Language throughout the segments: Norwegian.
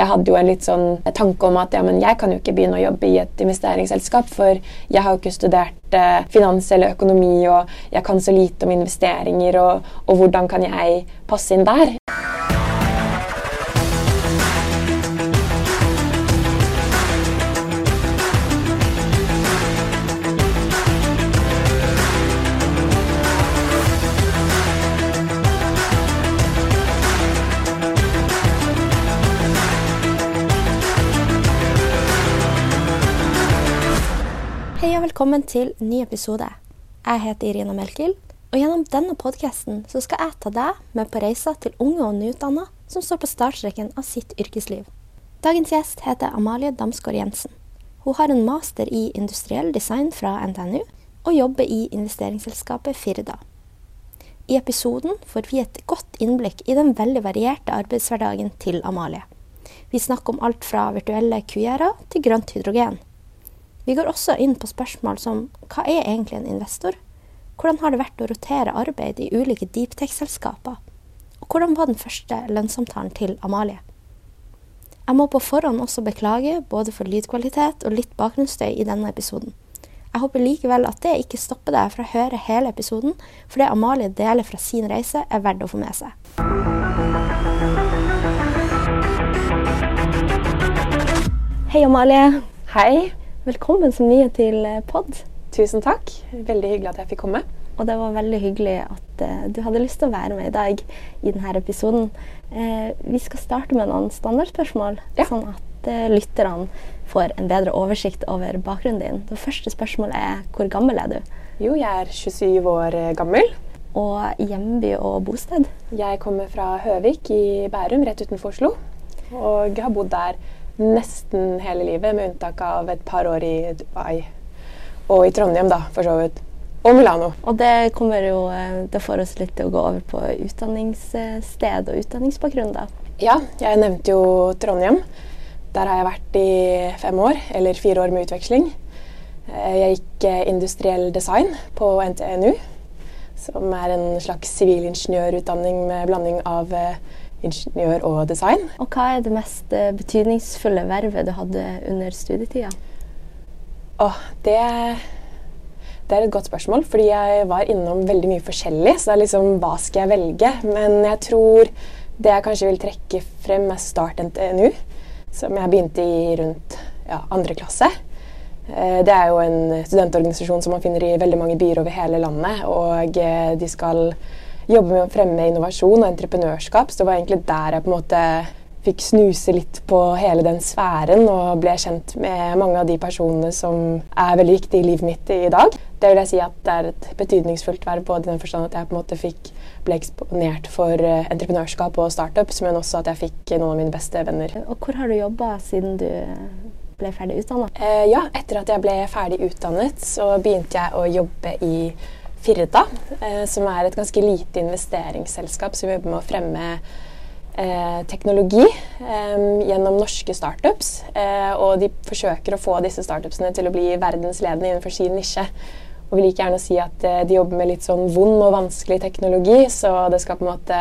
Jeg hadde jo en litt sånn tanke om at ja, men jeg kan jo ikke begynne å jobbe i et investeringsselskap, for jeg har jo ikke studert eh, finans eller økonomi, og jeg kan så lite om investeringer, og, og hvordan kan jeg passe inn der? Velkommen til ny episode. Jeg heter Irina Melkild, og gjennom denne podkasten skal jeg ta deg med på reiser til unge og nyutdanna som står på startstreken av sitt yrkesliv. Dagens gjest heter Amalie Damsgaard Jensen. Hun har en master i industriell design fra NTNU og jobber i investeringsselskapet Firda. I episoden får vi et godt innblikk i den veldig varierte arbeidshverdagen til Amalie. Vi snakker om alt fra virtuelle QR-er til grønt hydrogen. Vi går også inn på spørsmål som hva er egentlig en investor? Hvordan har det vært å rotere arbeid i ulike deeptech-selskaper? Og hvordan var den første lønnssamtalen til Amalie? Jeg må på forhånd også beklage både for lydkvalitet og litt bakgrunnsstøy i denne episoden. Jeg håper likevel at det ikke stopper deg fra å høre hele episoden, for det Amalie deler fra sin reise, er verdt å få med seg. Hei, Amalie. Hei. Velkommen så mye til eh, pod. Tusen takk. Veldig hyggelig at jeg fikk komme. Og det var veldig hyggelig at uh, du hadde lyst til å være med i dag i denne episoden. Uh, vi skal starte med noen standardspørsmål, ja. sånn at uh, lytterne får en bedre oversikt over bakgrunnen din. Det første spørsmålet er hvor gammel er du? Jo, jeg er 27 år gammel. Og hjemby og bosted? Jeg kommer fra Høvik i Bærum, rett utenfor Oslo. Og har bodd der nesten hele livet, med unntak av et par år i Dubai. Og i Trondheim, da, for så vidt. Og Milano. Og det kommer jo eh, Det får oss litt til å gå over på utdanningssted og utdanningsbakgrunn, da. Ja, jeg nevnte jo Trondheim. Der har jeg vært i fem år, eller fire år med utveksling. Eh, jeg gikk eh, industriell design på NTNU, som er en slags sivilingeniørutdanning med blanding av ingeniør og design. Og hva er det mest eh, betydningsfulle vervet du hadde under studietida? Oh, det, det er et godt spørsmål, fordi jeg var innom veldig mye forskjellig. Så det er liksom hva skal jeg velge? Men jeg tror det jeg kanskje vil trekke frem, er Start NTNU, som jeg begynte i rundt ja, andre klasse. Eh, det er jo en studentorganisasjon som man finner i veldig mange byer over hele landet. Og eh, de skal jobbe med å fremme innovasjon og entreprenørskap. Så det var egentlig der jeg på en måte fikk snuse litt på hele den sfæren og ble kjent med mange av de personene som er veldig viktige i livet mitt i dag. Det vil jeg si at det er et betydningsfullt verv både i den forstand at jeg på en måte fikk, ble eksponert for eh, entreprenørskap og startups, men også at jeg fikk noen av mine beste venner. Og Hvor har du jobba siden du ble ferdig utdanna? Eh, ja, etter at jeg ble ferdig utdannet, så begynte jeg å jobbe i Firda, eh, som er et ganske lite investeringsselskap som jobber med å fremme eh, teknologi eh, gjennom norske startups. Eh, og de forsøker å få disse startupsene til å bli verdensledende innenfor sin nisje. Og vi liker gjerne si at eh, de jobber med litt sånn vond og vanskelig teknologi, så det skal på en måte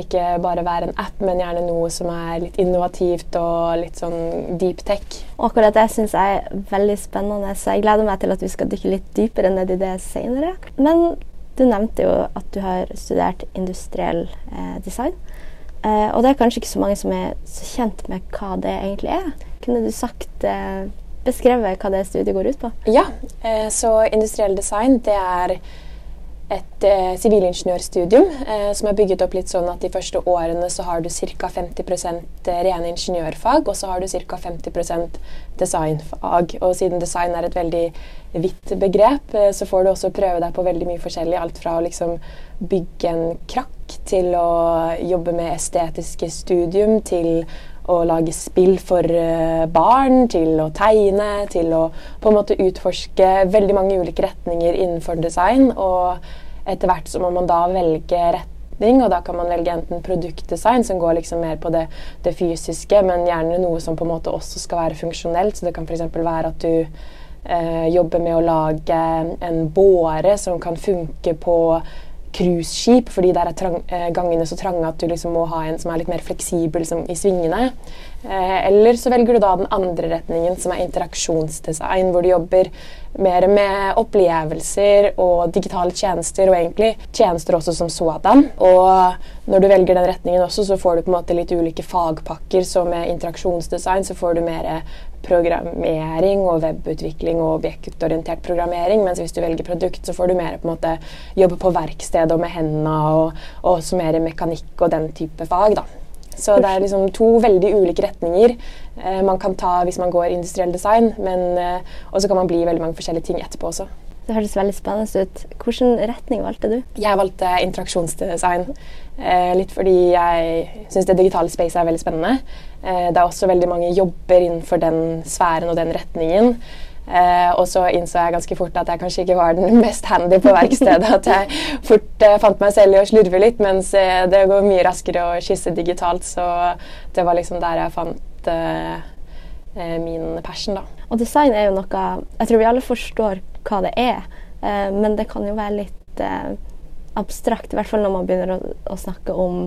ikke bare være en app, men gjerne noe som er litt innovativt og litt sånn deep tech. Akkurat det syns jeg er veldig spennende, så jeg gleder meg til at vi skal dykke litt dypere ned i det senere. Men du nevnte jo at du har studert industriell eh, design. Eh, og det er kanskje ikke så mange som er så kjent med hva det egentlig er. Kunne du sagt eh, beskrevet hva det studiet går ut på? Ja, eh, så industriell design det er et eh, sivilingeniørstudium eh, som er bygget opp litt sånn at de første årene så har du ca. 50 eh, rene ingeniørfag, og så har du ca. 50% designfag. Og siden design er et veldig vidt begrep, eh, så får du også prøve deg på veldig mye forskjellig. Alt fra å liksom bygge en krakk til å jobbe med estetiske studium til å lage spill for uh, barn, til å tegne, til å på en måte utforske veldig mange ulike retninger innenfor design. Og etter hvert så må man da velge retning, og da kan man velge enten produktdesign, som går liksom mer på det, det fysiske, men gjerne noe som på en måte også skal være funksjonelt. Så det kan f.eks. være at du eh, jobber med å lage en båre som kan funke på cruiseskip fordi der er trang, eh, gangene så trange at du liksom må ha en som er litt mer fleksibel som, i svingene. Eh, eller så velger du da den andre retningen, som er interaksjonsdesign, hvor du jobber mer med opplevelser og digitale tjenester, og egentlig tjenester også som sådan. Og når du velger den retningen også, så får du på en måte litt ulike fagpakker. Så med interaksjonsdesign så får du mer programmering og webutvikling og objektorientert programmering. Mens hvis du velger produkt, så får du mer på en måte jobbe på verksted og med hendene og, og også mer mekanikk og den type fag. da. Så det er liksom to veldig ulike retninger eh, man kan ta hvis man går industriell design. Men eh, også kan man bli veldig mange forskjellige ting etterpå også. Det høres veldig spennende ut. Hvilken retning valgte du? Jeg valgte interaksjonsdesign. Eh, litt fordi jeg syns det digitale spacet er veldig spennende. Eh, det er også veldig mange jobber innenfor den sfæren og den retningen. Eh, og så innså jeg ganske fort at jeg kanskje ikke var den mest handy på verkstedet. At jeg fort eh, fant meg selv i å slurve litt, mens eh, det går mye raskere å skisse digitalt. Så det var liksom der jeg fant eh, eh, min passion, da. Og design er jo noe Jeg tror vi alle forstår hva det er, eh, men det kan jo være litt abstrakt. I hvert fall når man begynner å, å snakke om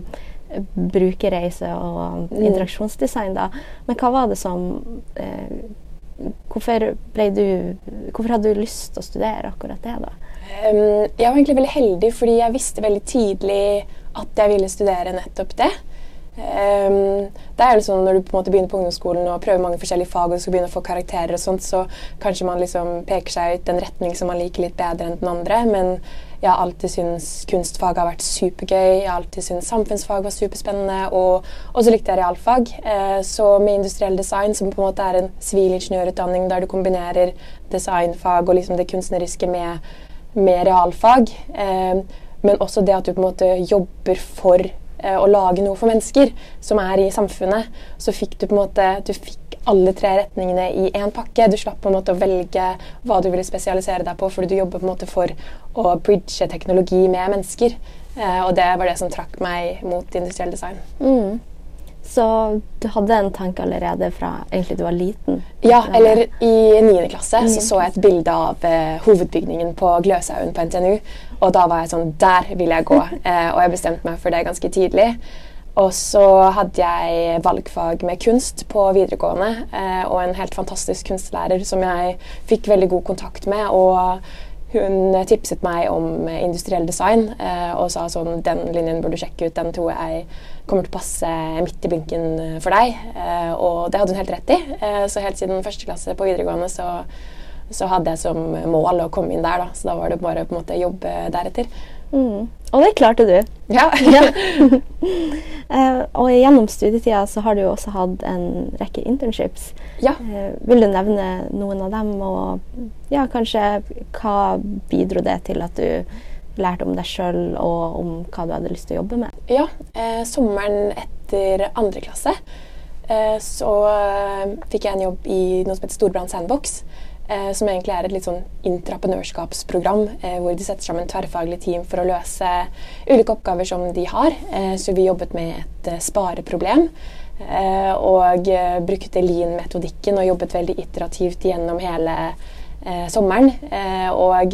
brukerreise og mm. interaksjonsdesign. da. Men hva var det som Hvorfor, du, hvorfor, hadde du lyst til å studere akkurat det? da? Um, jeg var egentlig veldig heldig, fordi jeg visste veldig tidlig at jeg ville studere nettopp det. Um, det er jo sånn Når du på en måte begynner på ungdomsskolen og prøver mange forskjellige fag og skal begynne å få karakterer, og sånt, så kanskje man liksom peker seg ut en retning som man liker litt bedre enn den andre. Men jeg har alltid syntes kunstfag har vært supergøy. Jeg har alltid syntes samfunnsfag var superspennende. Og, så likte jeg realfag. Uh, så med industriell design, som på en måte er en sivilingeniørutdanning der du kombinerer designfag og liksom det kunstneriske med, med realfag, uh, men også det at du på en måte jobber for Eh, å lage noe for mennesker som er i samfunnet, så fikk du på en måte du fikk alle tre retningene i én pakke. Du slapp på en måte å velge hva du ville spesialisere deg på, fordi du jobber på en måte for å bridge teknologi med mennesker. Eh, og det var det som trakk meg mot industriell design. Mm. Så du hadde en tanke allerede fra egentlig du var liten? Ja, eller i 9. klasse så så jeg et bilde av eh, hovedbygningen på Gløshaugen på NTNU. Og da var jeg sånn Der vil jeg gå. Eh, og jeg bestemte meg for det ganske tidlig. Og så hadde jeg valgfag med kunst på videregående eh, og en helt fantastisk kunstlærer som jeg fikk veldig god kontakt med. og hun tipset meg om industriell design eh, og sa sånn Den linjen burde du sjekke ut. Den tror jeg kommer til å passe midt i blinken for deg. Eh, og det hadde hun helt rett i. Eh, så helt siden første klasse på videregående så, så, hadde jeg som mål å komme inn der. Da. Så da var det bare måte jobbe deretter. Mm. Og det klarte du. Ja. uh, og gjennom studietida så har du jo også hatt en rekke internships. Ja. Uh, vil du nevne noen av dem, og ja, kanskje hva bidro det til at du lærte om deg sjøl og om hva du hadde lyst til å jobbe med? Ja, uh, sommeren etter andre klasse så fikk jeg en jobb i noe som heter Storbrann Sandbox eh, som egentlig er et litt sånn intraprenørskapsprogram eh, hvor de setter sammen tverrfaglige team for å løse ulike oppgaver som de har. Eh, så vi jobbet med et eh, spareproblem. Eh, og eh, brukte lean-metodikken og jobbet veldig iterativt gjennom hele sommeren. og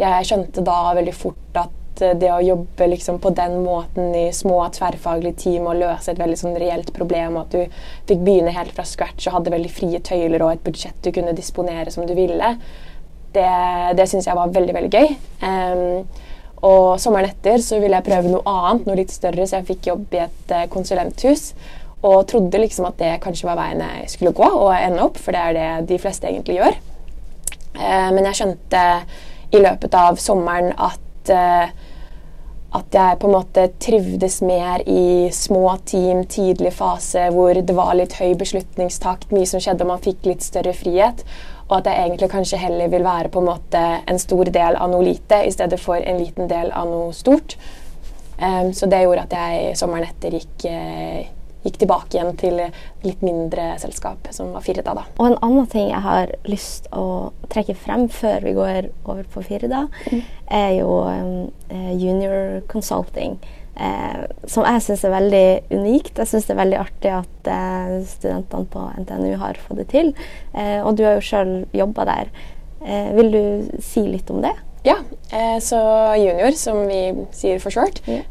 jeg skjønte da veldig fort at Eh, det å jobbe liksom på den måten i små tverrfaglige team og løse et veldig sånn reelt problem, at du fikk begynne helt fra scratch og hadde veldig frie tøyler og et budsjett du kunne disponere som du ville, det, det syns jeg var veldig, veldig gøy. Um, og sommeren etter så ville jeg prøve noe annet, noe litt større, så jeg fikk jobb i et uh, konsulenthus. Og trodde liksom at det kanskje var veien jeg skulle gå og ende opp, for det er det de fleste egentlig gjør. Uh, men jeg skjønte i løpet av sommeren at uh, at jeg på en måte trivdes mer i små team, tidlig fase, hvor det var litt høy beslutningstakt, mye som skjedde, og man fikk litt større frihet. Og at jeg egentlig kanskje heller vil være på en måte en stor del av noe lite i stedet for en liten del av noe stort. Um, så det gjorde at jeg sommeren etter gikk, uh, gikk tilbake igjen til litt mindre selskap, som var Firda. da. Og en annen ting jeg har lyst å trekke frem før vi går over på Firda, mm. er jo um, junior consulting. Eh, som jeg syns er veldig unikt. Jeg syns det er veldig artig at eh, studentene på NTNU har fått det til. Eh, og du har jo sjøl jobba der. Eh, vil du si litt om det? Ja, eh, så Junior, som vi sier for short, yeah.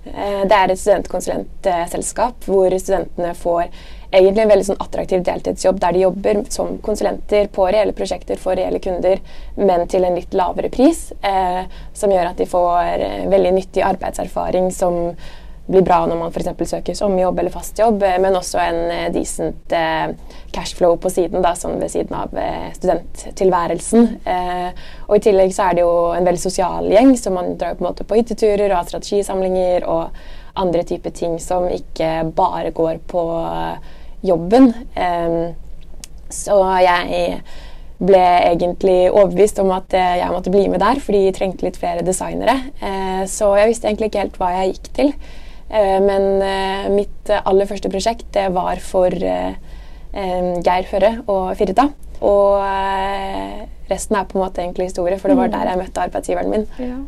det er et studentkonsulentselskap hvor studentene får egentlig en veldig sånn attraktiv deltidsjobb der de jobber som konsulenter på reelle prosjekter for reelle kunder, men til en litt lavere pris. Eh, som gjør at de får eh, veldig nyttig arbeidserfaring som blir bra når man f.eks. søker sommerjobb eller fast jobb, eh, men også en eh, decent eh, cashflow på siden, da, sånn ved siden av studenttilværelsen. og I tillegg så er det jo en veldig sosial gjeng, så man drar på på hytteturer og har strategisamlinger og andre typer ting som ikke bare går på jobben. så jeg ble egentlig overbevist om at jeg måtte bli med der, fordi de trengte litt flere designere. så jeg visste egentlig ikke helt hva jeg gikk til. Eh, men eh, mitt aller første prosjekt det var for eh, Geir Føre og Firda. Og resten er på en måte egentlig historie, for det var mm. der jeg møtte arbeidsgiveren min. Ja.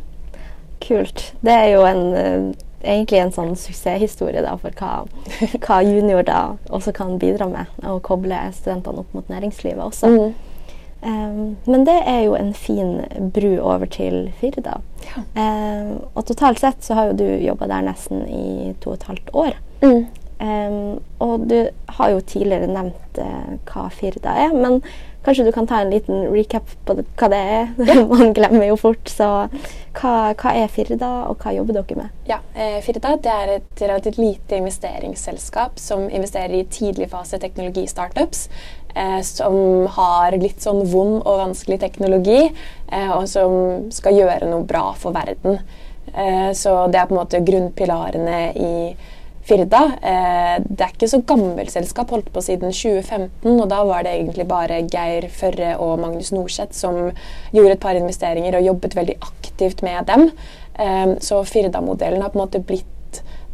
Kult. Det er jo en, egentlig en sånn suksesshistorie da, for hva, hva junior da også kan bidra med. Å koble studentene opp mot næringslivet også. Mm. Um, men det er jo en fin bru over til Firda. Ja. Um, og totalt sett så har jo du jobba der nesten i to og et halvt år. Mm. Um, og du har jo tidligere nevnt uh, hva Firda er, men kanskje du kan ta en liten recap på det, hva det er? Ja. Man glemmer jo fort. Så hva, hva, er Firda, og hva jobber dere med? Ja, eh, Firda det er et relativt lite investeringsselskap som investerer i tidligfase teknologistartups eh, som har litt sånn vond og vanskelig teknologi, eh, og som skal gjøre noe bra for verden. Eh, så det er på en måte grunnpilarene i Firda. Eh, det er ikke så gammelt selskap, holdt på siden 2015. Og da var det egentlig bare Geir Førre og Magnus Norseth som gjorde et par investeringer og jobbet veldig aktivt med dem. Eh, så Firda-modellen har på en måte blitt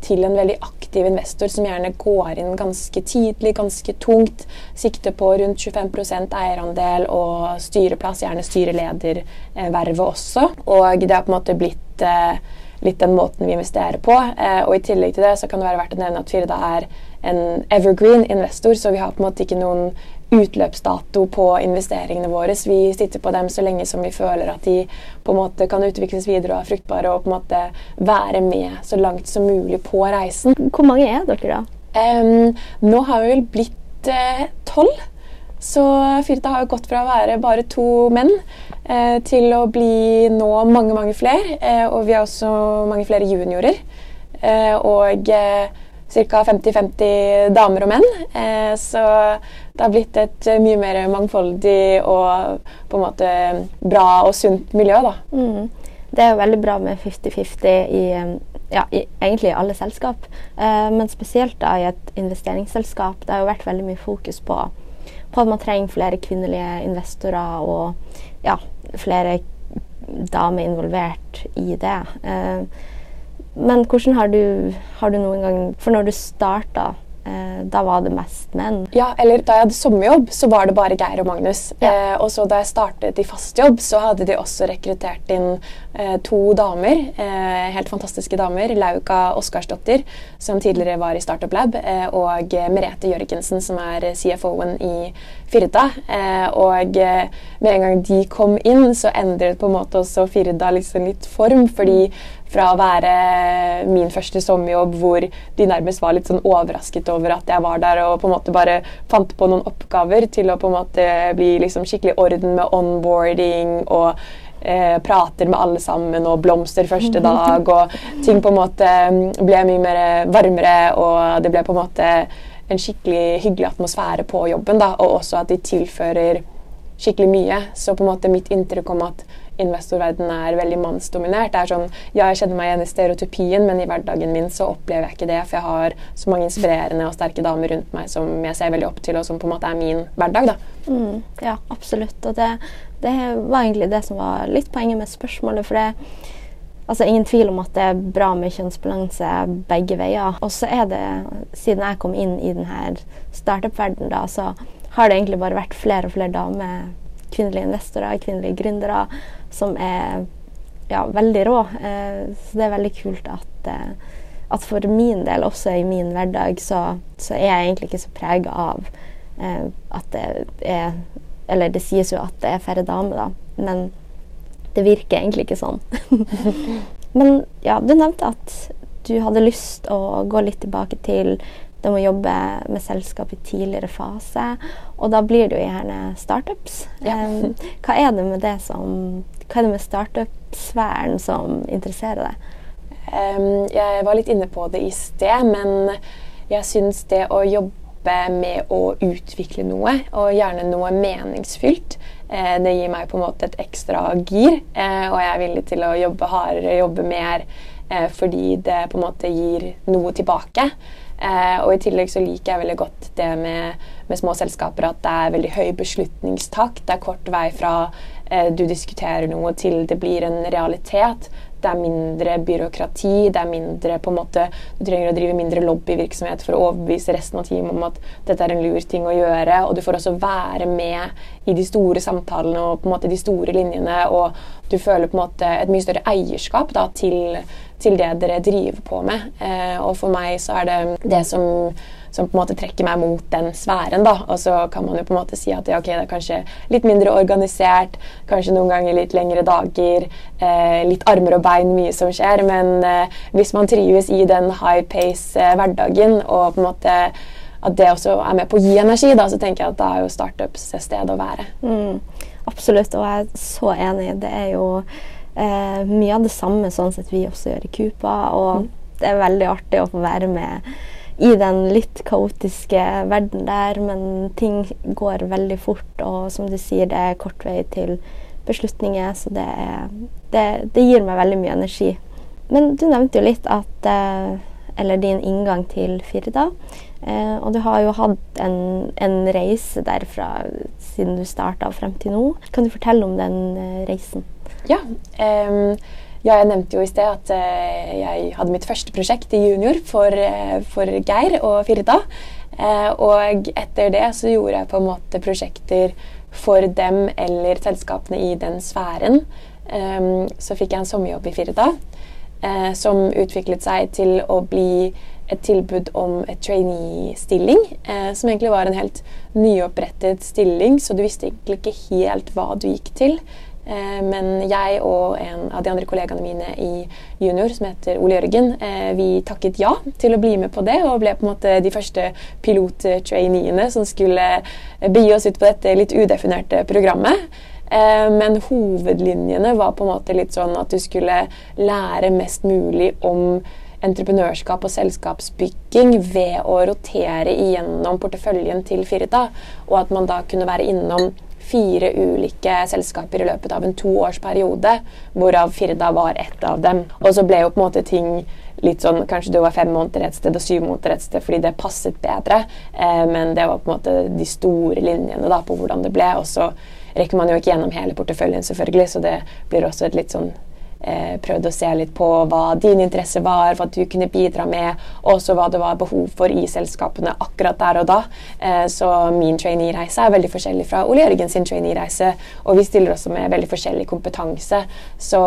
til en veldig aktiv investor som gjerne går inn ganske tidlig, ganske tungt. Sikter på rundt 25% eierandel og styreplass, gjerne styreledervervet også. Og det har på en måte blitt eh, litt den måten vi investerer på. Eh, og i tillegg til det så kan det være verdt å nevne at Firda er en evergreen investor, så vi har på en måte ikke noen utløpsdato på investeringene våre. Vi sitter på dem så lenge som vi føler at de på en måte kan utvikles videre og er fruktbare og på en måte være med så langt som mulig på reisen. Hvor mange er dere da? Um, nå har vi vel blitt eh, tolv. Uh, så Firta har jo gått fra å være bare to menn eh, til å bli nå mange, mange flere. Eh, og vi har også mange flere juniorer. Eh, og ca. 50-50 damer og menn. Eh, så det har blitt et eh, mye mer mangfoldig og på en måte bra og sunt miljø. da. Mm. Det er jo veldig bra med 50-50 i, ja, i, egentlig i alle selskap, eh, men spesielt da i et investeringsselskap. Det har jo vært veldig mye fokus på, på at man trenger flere kvinnelige investorer og ja, flere damer involvert i det. Eh, men hvordan har du, har du noen gang For når du starta Eh, da var det mest menn. Ja, eller Da jeg hadde sommerjobb, så var det bare Geir og Magnus. Ja. Eh, og så da jeg startet i fast jobb, så hadde de også rekruttert inn eh, to damer. Eh, helt fantastiske damer. Lauka Oskarsdottir, som tidligere var i Startup Lab, eh, og Merete Jørgensen, som er CFO-en i Firda. Eh, og med en gang de kom inn, så endret på en måte også Firda liksom litt form. fordi fra å være min første sommerjobb hvor de nærmest var litt sånn overrasket over at jeg var der og på en måte bare fant på noen oppgaver, til å på en måte bli liksom skikkelig orden med onboarding og eh, prater med alle sammen og blomster første dag. Og ting på en måte ble mye mer varmere, og det ble på en måte en skikkelig hyggelig atmosfære på jobben. da, Og også at de tilfører skikkelig mye. Så på en måte mitt inntrykk om at investorverdenen er veldig mannsdominert. Det er sånn, ja, Jeg kjenner meg igjen i stereotypien, men i hverdagen min så opplever jeg ikke det. For jeg har så mange inspirerende og sterke damer rundt meg som jeg ser veldig opp til, og som på en måte er min hverdag. da. Mm, ja, absolutt. Og det, det, var egentlig det som var litt poenget med spørsmålet. for det Altså, Ingen tvil om at det er bra med kjønnsbalanse begge veier. Og så er det, siden jeg kom inn i denne startup-verdenen, da, så har det egentlig bare vært flere og flere damer kvinnelige investorer, kvinnelige gründere, som er ja, veldig rå. Eh, så det er veldig kult at, eh, at, for min del, også i min hverdag, så, så er jeg egentlig ikke så prega av eh, at det er Eller det sies jo at det er færre damer, da, men det virker egentlig ikke sånn. men ja, du nevnte at du hadde lyst å gå litt tilbake til de må jobbe med selskap i tidligere fase. Og da blir det jo gjerne startups. Ja. Um, hva er det med det som Hva er det med startup-sfæren som interesserer deg? Um, jeg var litt inne på det i sted, men jeg syns det å jobbe med å utvikle noe, og gjerne noe meningsfylt, eh, det gir meg på en måte et ekstra gir. Eh, og jeg er villig til å jobbe hardere, jobbe mer, eh, fordi det på en måte gir noe tilbake. Eh, og i tillegg så liker jeg veldig godt det med, med, små selskaper at det er veldig høy beslutningstakt. Det er kort vei fra eh, du diskuterer noe til det blir en realitet. Det er mindre byråkrati. det er mindre på en måte, Du trenger å drive mindre lobbyvirksomhet for å overbevise resten av teamet om at dette er en lur ting å gjøre. Og du får også være med i de store samtalene og på en måte de store linjene. Og du føler på en måte et mye større eierskap da, til, til det dere driver på med. Eh, og for meg så er det det som som på en måte trekker meg mot den sfæren. da, Og så kan man jo på en måte si at ja, ok, det er kanskje litt mindre organisert, kanskje noen ganger litt lengre dager, eh, litt armer og bein, mye som skjer. Men eh, hvis man trives i den high pace-hverdagen eh, og på en måte at det også er med på å gi energi, da, så tenker jeg at da er jo startups et sted å være. Mm, absolutt, og jeg er så enig. Det er jo eh, mye av det samme sånn sett vi også gjør i Kupa. og mm. det er veldig artig å få være med i den litt kaotiske verden der, men ting går veldig fort, og som du sier, det er kort vei til beslutninger, så det, er, det, det gir meg veldig mye energi. Men du nevnte jo litt at eh, Eller din inngang til Firda. Eh, og du har jo hatt en, en reise derfra siden du starta og frem til nå. Kan du fortelle om den eh, reisen? Ja. Um ja, jeg nevnte jo i sted at uh, jeg hadde mitt første prosjekt i junior for, uh, for Geir og Firda. Uh, og etter det så gjorde jeg på en måte prosjekter for dem eller selskapene i den sfæren. Um, så fikk jeg en sommerjobb i Firda som utviklet seg til å bli et tilbud om et trainee-stilling, som egentlig var en helt nyopprettet stilling, så du visste egentlig ikke helt hva du gikk til. Eh, men jeg og en av de andre kollegaene mine i junior, som heter Ole Jørgen, eh, vi takket ja til å bli med på det, og ble på en måte de første pilottraineene som skulle eh, begi oss ut på dette litt udefinerte programmet. Men hovedlinjene var på en måte litt sånn at du skulle lære mest mulig om entreprenørskap og selskapsbygging ved å rotere igjennom porteføljen til Firda, og at man da kunne være innom fire ulike selskaper i løpet av en toårsperiode, hvorav Firda var ett av dem. Og så ble jo på en måte ting litt sånn Kanskje du var fem måneder et sted og syv måneder et sted fordi det passet bedre, eh, men det var på en måte de store linjene da på hvordan det ble. Og så rekker man jo ikke gjennom hele porteføljen, selvfølgelig, så det blir også et litt sånn eh, prøvde å se litt på hva din interesse var, hva du kunne bidra med, og også hva det var behov for i selskapene akkurat der og da. Eh, så min trainee-reise er veldig forskjellig fra Ole Jørgen sin trainee-reise, og vi stiller også med veldig forskjellig kompetanse. Så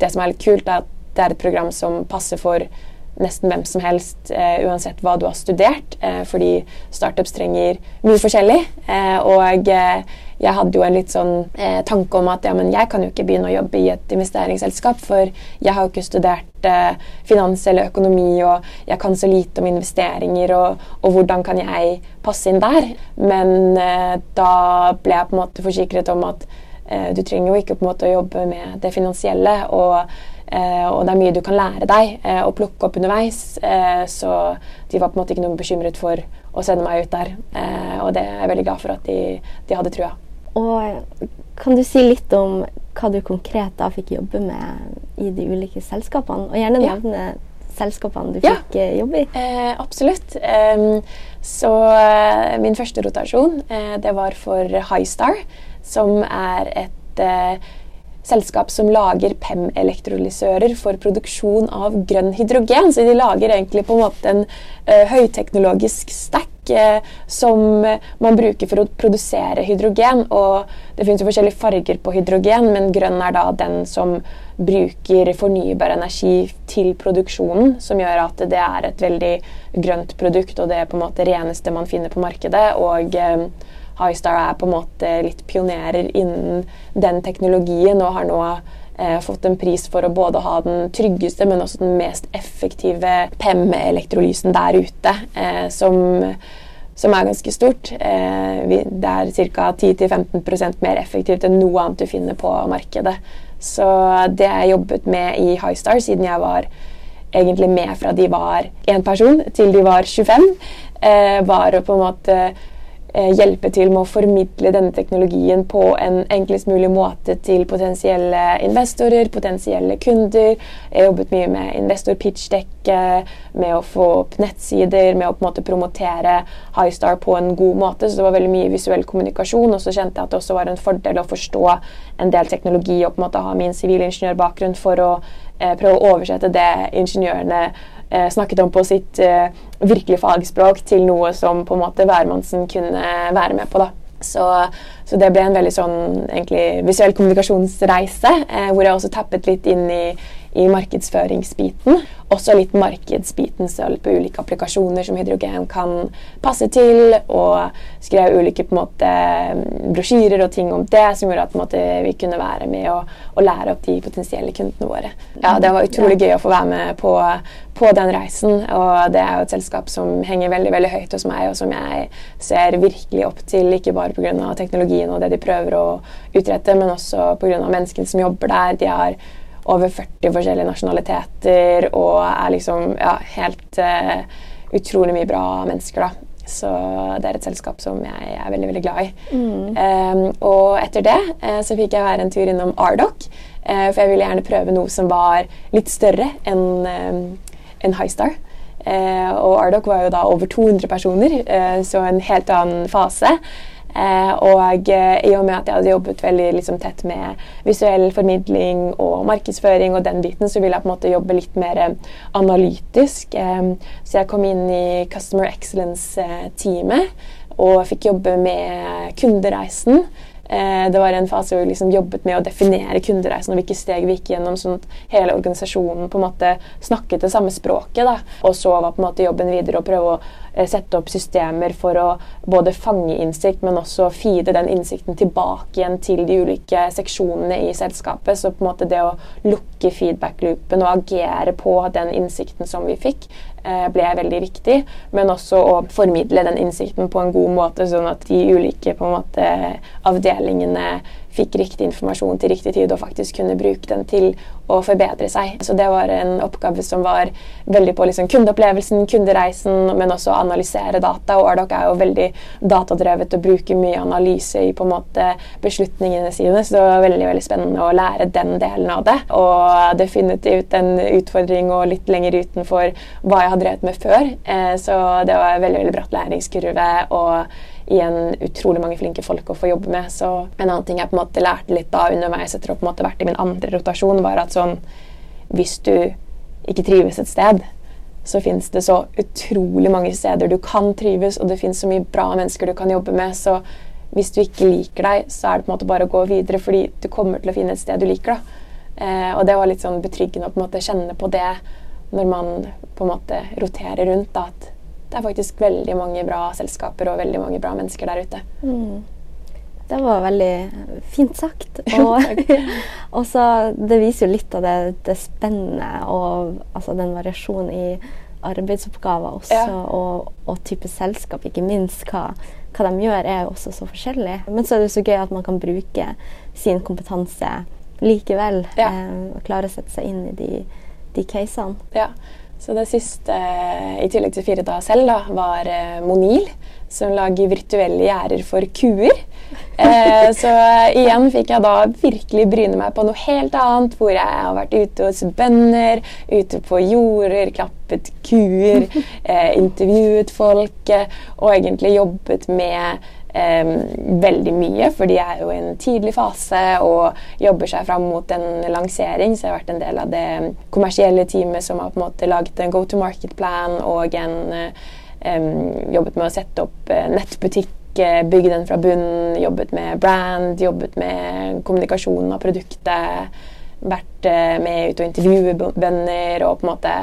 det som er litt kult, er at det er et program som passer for nesten hvem som helst, uh, uansett hva du har studert. Uh, fordi startups trenger mye forskjellig. Uh, og jeg hadde jo en litt sånn tanke om at ja, men jeg kan jo ikke begynne å jobbe i et investeringsselskap, for jeg har jo ikke studert finans eller økonomi, og jeg kan så lite om investeringer, og, og hvordan kan jeg passe inn der? Men da ble jeg på en måte forsikret om at du trenger jo ikke på en måte å jobbe med det finansielle. og Eh, og det er mye du kan lære deg eh, og plukke opp underveis. Eh, så de var på en måte ikke noe bekymret for å sende meg ut der. og det er jeg veldig glad for at de, de hadde trua. Og kan du si litt om hva du konkret da fikk jobbe med i de ulike selskapene? Og gjerne nevne ja. selskapene du fikk jobbe i. Eh, absolutt. Um, så min første rotasjon eh, det var for Highstar, som er et eh, selskap som lager PEM-elektrolysører for produksjon av grønn hydrogen. Så de lager egentlig på en måte en uh, høyteknologisk stack uh, som man bruker for å produsere hydrogen. Og det finnes jo forskjellige farger på hydrogen, men grønn er da den som bruker fornybar energi til produksjonen, som gjør at det er et veldig grønt produkt, og det er på en måte reneste man finner på markedet. og uh, Highstar er på en måte litt pionerer innen den teknologien og har nå eh, fått en pris for å både ha den tryggeste, men også den mest effektive PEM-elektrolysen der ute, eh, som, som, er ganske stort. Eh, vi, det er ca. 10-15% mer effektivt enn noe annet du finner på markedet. Så det jeg jobbet med i Highstar siden jeg var egentlig med fra de var én person til de var 25, eh, var å på en måte hjelpe til med å formidle denne teknologien på en enklest mulig måte til potensielle investorer, potensielle kunder. Jeg jobbet mye med investor pitch-dekk, med å få opp nettsider, med å på en måte promotere Highstar på en god måte. Så det var veldig mye visuell kommunikasjon. Og så kjente jeg at det også var en fordel å forstå en del teknologi og på en måte ha min sivilingeniørbakgrunn for å eh, prøve å oversette det ingeniørene eh, snakket om på sitt eh, virkelige fagspråk til noe som på en måte hvermannsen kunne være med på. da. Så, så, det ble en veldig sånn egentlig visuell kommunikasjonsreise, eh, hvor jeg også tappet litt inn i, i markedsføringsbiten. Også litt markedsbiten selv på ulike applikasjoner som hydrogen kan passe til. Og skrev ulike på en måte, brosjyrer og ting om det, som gjorde at måte, vi kunne være med og, og, lære opp de potensielle kundene våre. Ja, Det var utrolig gøy å få være med på, på den reisen. Og det er jo et selskap som henger veldig veldig høyt hos meg, og som jeg ser virkelig opp til. Ikke bare pga. teknologien og det de prøver å utrette, men også pga. menneskene som jobber der. De har over 40 forskjellige nasjonaliteter og er liksom ja, helt uh, utrolig mye bra mennesker, da. Så det er et selskap som jeg er veldig veldig glad i. Mm. Um, og etter det uh, så fikk jeg være en tur innom Ardoc. Uh, for jeg ville gjerne prøve noe som var litt større enn um, en Highstar. Og Ardoc var jo da over 200 personer, så en helt annen fase. Eh, og eh, i og med at jeg hadde jobbet veldig liksom, tett med visuell formidling og markedsføring og den biten, så ville jeg på en måte jobbe litt mer eh, analytisk. Eh, så jeg kom inn i Customer Excellence-teamet og fikk jobbe med kundereisen. Eh, det var en fase hvor vi liksom jobbet med å definere kundereisen og hvilke steg vi gikk gjennom, sånn at hele organisasjonen på en måte snakket det samme språket. Da. Og så var på en måte jobben videre å prøve å sette opp systemer for å både fange innsikt, men også feede den innsikten tilbake igjen til de ulike seksjonene i selskapet. Så på en måte det å lukke feedback-loopen og agere på den innsikten som vi fikk, Eh, ble veldig viktig. Men også å formidle den innsikten på en god måte, sånn at de ulike måte, avdelingene fikk riktig informasjon til riktig tid og faktisk kunne bruke den til å forbedre seg. Så det var en oppgave som var veldig på liksom kundeopplevelsen, kundereisen, men også å analysere data. Og Ardoc er jo veldig datadrevet og bruker mye analyse i på en måte beslutningene sine, så det var veldig veldig spennende å lære den delen av det. Og definitivt en utfordring og litt lenger utenfor hva jeg har drevet med før. Eh, så det var en veldig, veldig bratt læringskurve. og igjen utrolig mange flinke folk å få jobbe med. Så en annen ting jeg på en måte lærte litt da underveis etter å på en vært i min andre rotasjon, var at sånn Hvis du ikke trives et sted, så fins det så utrolig mange steder du kan trives, og det fins så mye bra mennesker du kan jobbe med. Så hvis du ikke liker deg, så er det på en måte bare å gå videre, fordi du kommer til å finne et sted du liker. Eh, og det var litt sånn betryggende å på en måte kjenne på det når man på en måte roterer rundt. da, at det er faktisk veldig mange bra selskaper og veldig mange bra mennesker der ute. Mm. Det var veldig fint sagt. Og så Det viser jo litt av det, det spennende og altså den variasjonen i arbeidsoppgaver også, ja. og, og, type selskap, ikke minst. Hva, hva, de gjør, er jo også så forskjellig. Men så er det så gøy at man kan bruke sin kompetanse likevel. Ja. Eh, og klare å sette seg inn i de, de casene. Ja. Så det siste, i tillegg til Fire dager selv, da, var eh, Monil, som lager virtuelle gjerder for kuer. Eh, så igjen fikk jeg da virkelig bryne meg på noe helt annet, hvor jeg har vært ute hos bønder, ute på jorder, klappet kuer, eh, intervjuet folk eh, og egentlig jobbet med eh, veldig mye, for de er jo i en tidlig fase og jobber seg fram mot en lansering. Så jeg har vært en del av det kommersielle teamet som har på en måte laget en go to market-plan og en, eh, jobbet med å sette opp eh, nettbutikk bygge den fra bunnen, jobbet med brand, jobbet med kommunikasjonen av produktet. Vært eh, med ut og intervjue bønder og på en måte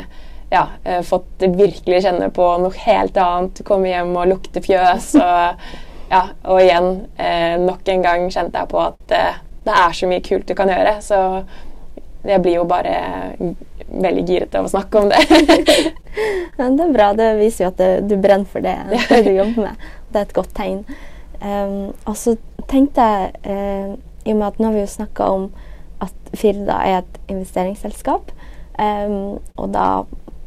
ja, eh, fått virkelig kjenne på noe helt annet. Komme hjem og lukte fjøs. og ja, og igjen, eh, nok en gang kjente jeg på at eh, det er så mye kult du kan gjøre. Så jeg blir jo bare veldig giret av å snakke om det. Men det er bra. Det viser jo at det, du brenner for det, det du jobber med. Det er et godt tegn. Um, og så tenkte jeg, uh, i og med at nå har vi jo snakka om at Firda er et investeringsselskap, um, og da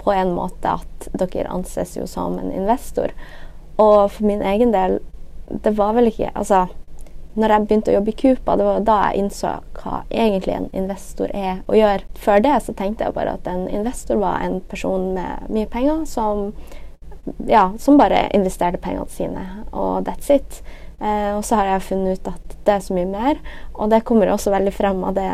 på en måte at dere anses jo som en investor. Og for min egen del, det var vel ikke Altså når jeg begynte å jobbe i Coopa, det var da jeg innså hva egentlig en investor er å gjøre. Før det så tenkte jeg bare at en investor var en person med mye penger som, ja, som bare investerte pengene sine, og that's it. Eh, og så har jeg funnet ut at det er så mye mer, og det kommer også veldig frem av det,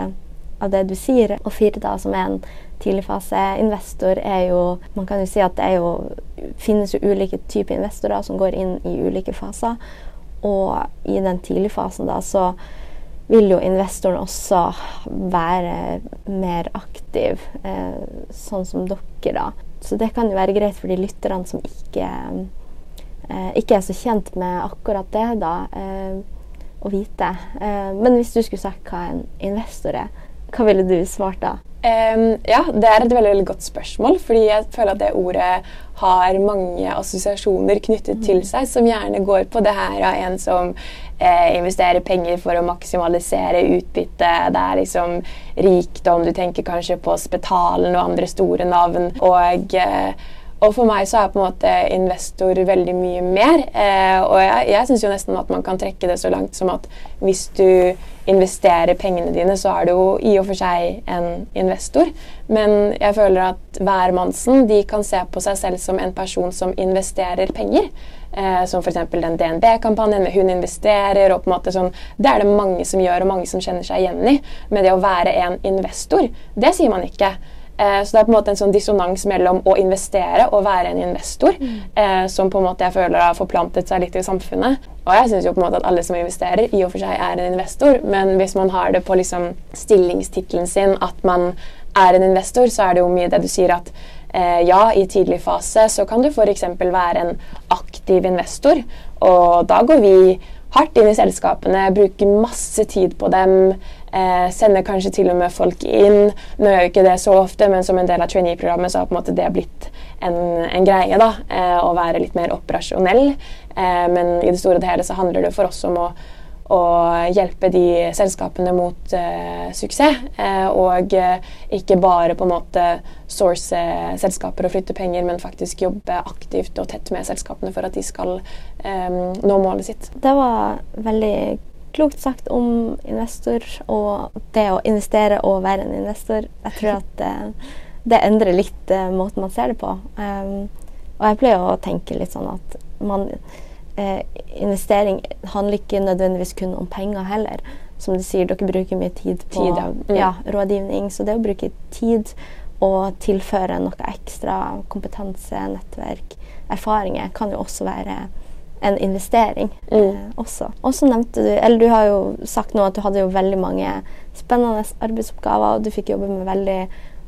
av det du sier. Og Firda, som er en tidligfaseinvestor, er jo Man kan jo si at det jo, finnes jo ulike typer investorer som går inn i ulike faser. Og i den tidlige fasen da, så vil jo investoren også være mer aktiv, eh, sånn som dere, da. Så det kan jo være greit for de lytterne som ikke, eh, ikke er så kjent med akkurat det, da, eh, å vite. Eh, men hvis du skulle sagt hva en investor er, hva ville du svart da? Um, ja, det er et veldig, veldig godt spørsmål. Fordi jeg føler at det ordet har mange assosiasjoner knyttet til mm. seg, som gjerne går på det her av en som eh, investerer penger for å maksimalisere utbytte. Det er liksom rikdom. Du tenker kanskje på Spetalen og andre store navn. Og eh, og for meg så er på en måte investor veldig mye mer. Eh, og jeg, jeg syns jo nesten at man kan trekke det så langt som at hvis du investerer pengene dine, så er du jo i og for seg en investor. Men jeg føler at hvermannsen de kan se på seg selv som en person som investerer penger. Eh, som f.eks. den DNB-kampanjen med 'Hun investerer'. og på en måte sånn, Det er det mange som gjør, og mange som kjenner seg igjen i. Men det å være en investor, det sier man ikke. Eh, så det er på en måte en sånn dissonans mellom å investere og være en investor, mm. eh, som på en måte jeg føler har forplantet seg litt i samfunnet. Og jeg syns jo på en måte at alle som investerer, i og for seg er en investor, men hvis man har det på liksom stillingstittelen sin at man er en investor, så er det jo mye det du sier at eh, ja, i tidlig fase så kan du f.eks. være en aktiv investor, og da går vi hardt inn i selskapene, bruker masse tid på dem. Eh, sender kanskje til og med folk inn. Nå gjør jeg ikke det så ofte, men som en del av trainee-programmet så har på en måte det blitt en, en greie. da, eh, Å være litt mer operasjonell. Eh, men i det store og hele så handler det for oss om å, å hjelpe de selskapene mot eh, suksess. Eh, og eh, ikke bare på en måte source selskaper og flytte penger, men faktisk jobbe aktivt og tett med selskapene for at de skal nå målet sitt. Det var veldig klokt sagt om investor og det å investere og være en investor. Jeg tror at det, det endrer litt uh, måten man ser det på. Um, og jeg pleier å tenke litt sånn at man, uh, investering handler ikke nødvendigvis kun om penger heller. Som du sier, dere bruker mye tid på tid, ja. Mm. Ja, rådgivning. Så det å bruke tid og tilføre noe ekstra kompetanse, nettverk, erfaringer, kan jo også være en investering mm. eh, også. Og så nevnte du Eller du har jo sagt nå at du hadde jo veldig mange spennende arbeidsoppgaver, og du fikk jobbe med veldig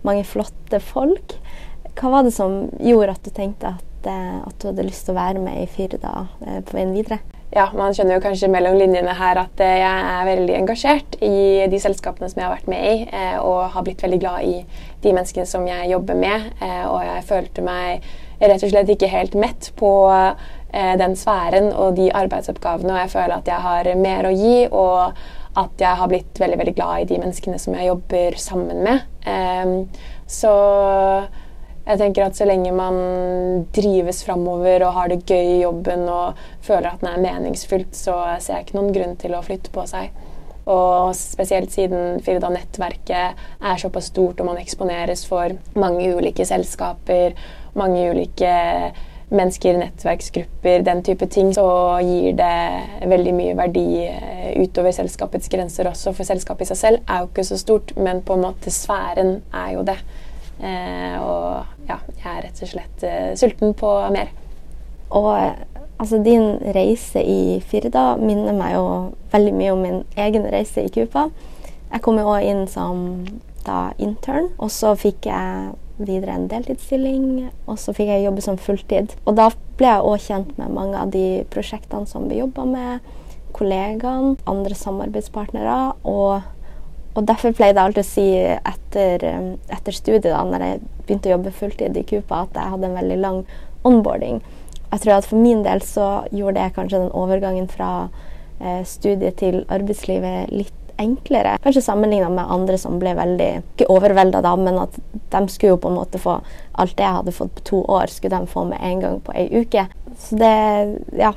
mange flotte folk. Hva var det som gjorde at du tenkte at, eh, at du hadde lyst til å være med i Firda eh, på veien videre? Ja, Man skjønner jo kanskje mellom linjene her at jeg er veldig engasjert i de selskapene som jeg har vært med i, og har blitt veldig glad i de menneskene som jeg jobber med. Og jeg følte meg rett og slett ikke helt mett på den sfæren og de arbeidsoppgavene, og jeg føler at jeg har mer å gi. og at jeg har blitt veldig veldig glad i de menneskene som jeg jobber sammen med. Um, så jeg tenker at så lenge man drives framover og har det gøy i jobben og føler at den er meningsfylt, så ser jeg ikke noen grunn til å flytte på seg. Og spesielt siden Firda-nettverket er såpass stort og man eksponeres for mange ulike selskaper, mange ulike mennesker, nettverksgrupper, den type ting, så gir det veldig mye verdi eh, utover selskapets grenser også. For selskapet i seg selv er jo ikke så stort, men på en måte sfæren er jo det. Eh, og ja, jeg er rett og slett eh, sulten på mer. Og altså, din reise i Firda minner meg jo veldig mye om min egen reise i Kupa. Jeg kom jo òg inn som da intern, og så fikk jeg videre en deltidsstilling, og så fikk jeg jobbe som fulltid. Og da ble jeg òg kjent med mange av de prosjektene som vi jobba med, kollegaene, andre samarbeidspartnere. Og, og derfor pleide jeg alltid å si etter, eh, etter studiet, da når jeg begynte å jobbe fulltid i Kupa, at jeg hadde en veldig lang onboarding. Jeg tror at For min del så gjorde det kanskje den overgangen fra eh, studiet til arbeidslivet litt enklere. Kanskje sammenligna med andre som ble veldig ikke overvelda da, men at de skulle jo på en måte få alt det jeg hadde fått på to år, skulle de få med en gang på ei uke. Så det Ja,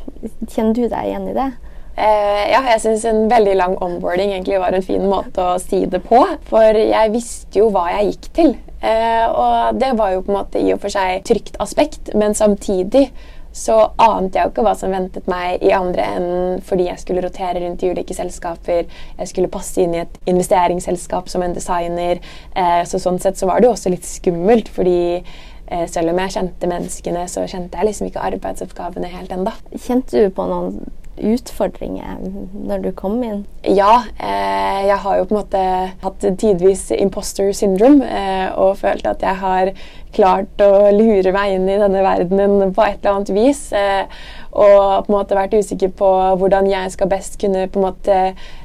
kjenner du deg igjen i det? Uh, ja, jeg syns en veldig lang onboarding egentlig var en fin måte å si det på. For jeg visste jo hva jeg gikk til. Uh, og det var jo på en måte i og for seg trygt aspekt, men samtidig så ante jeg jo ikke hva som ventet meg i andre enden fordi jeg skulle rotere rundt i ulike selskaper. Jeg skulle passe inn i et investeringsselskap som en designer. Eh, så sånn sett så var det jo også litt skummelt, fordi selv om jeg kjente menneskene, så kjente jeg liksom ikke arbeidsoppgavene helt ennå. Kjente du på noen utfordringer når du kom inn? Ja, eh, jeg har jo på en måte hatt tidvis imposter syndrome eh, og følt at jeg har klart å lure meg inn i denne verdenen på et eller annet vis. Eh, og på en måte vært usikker på hvordan jeg skal best kunne på en måte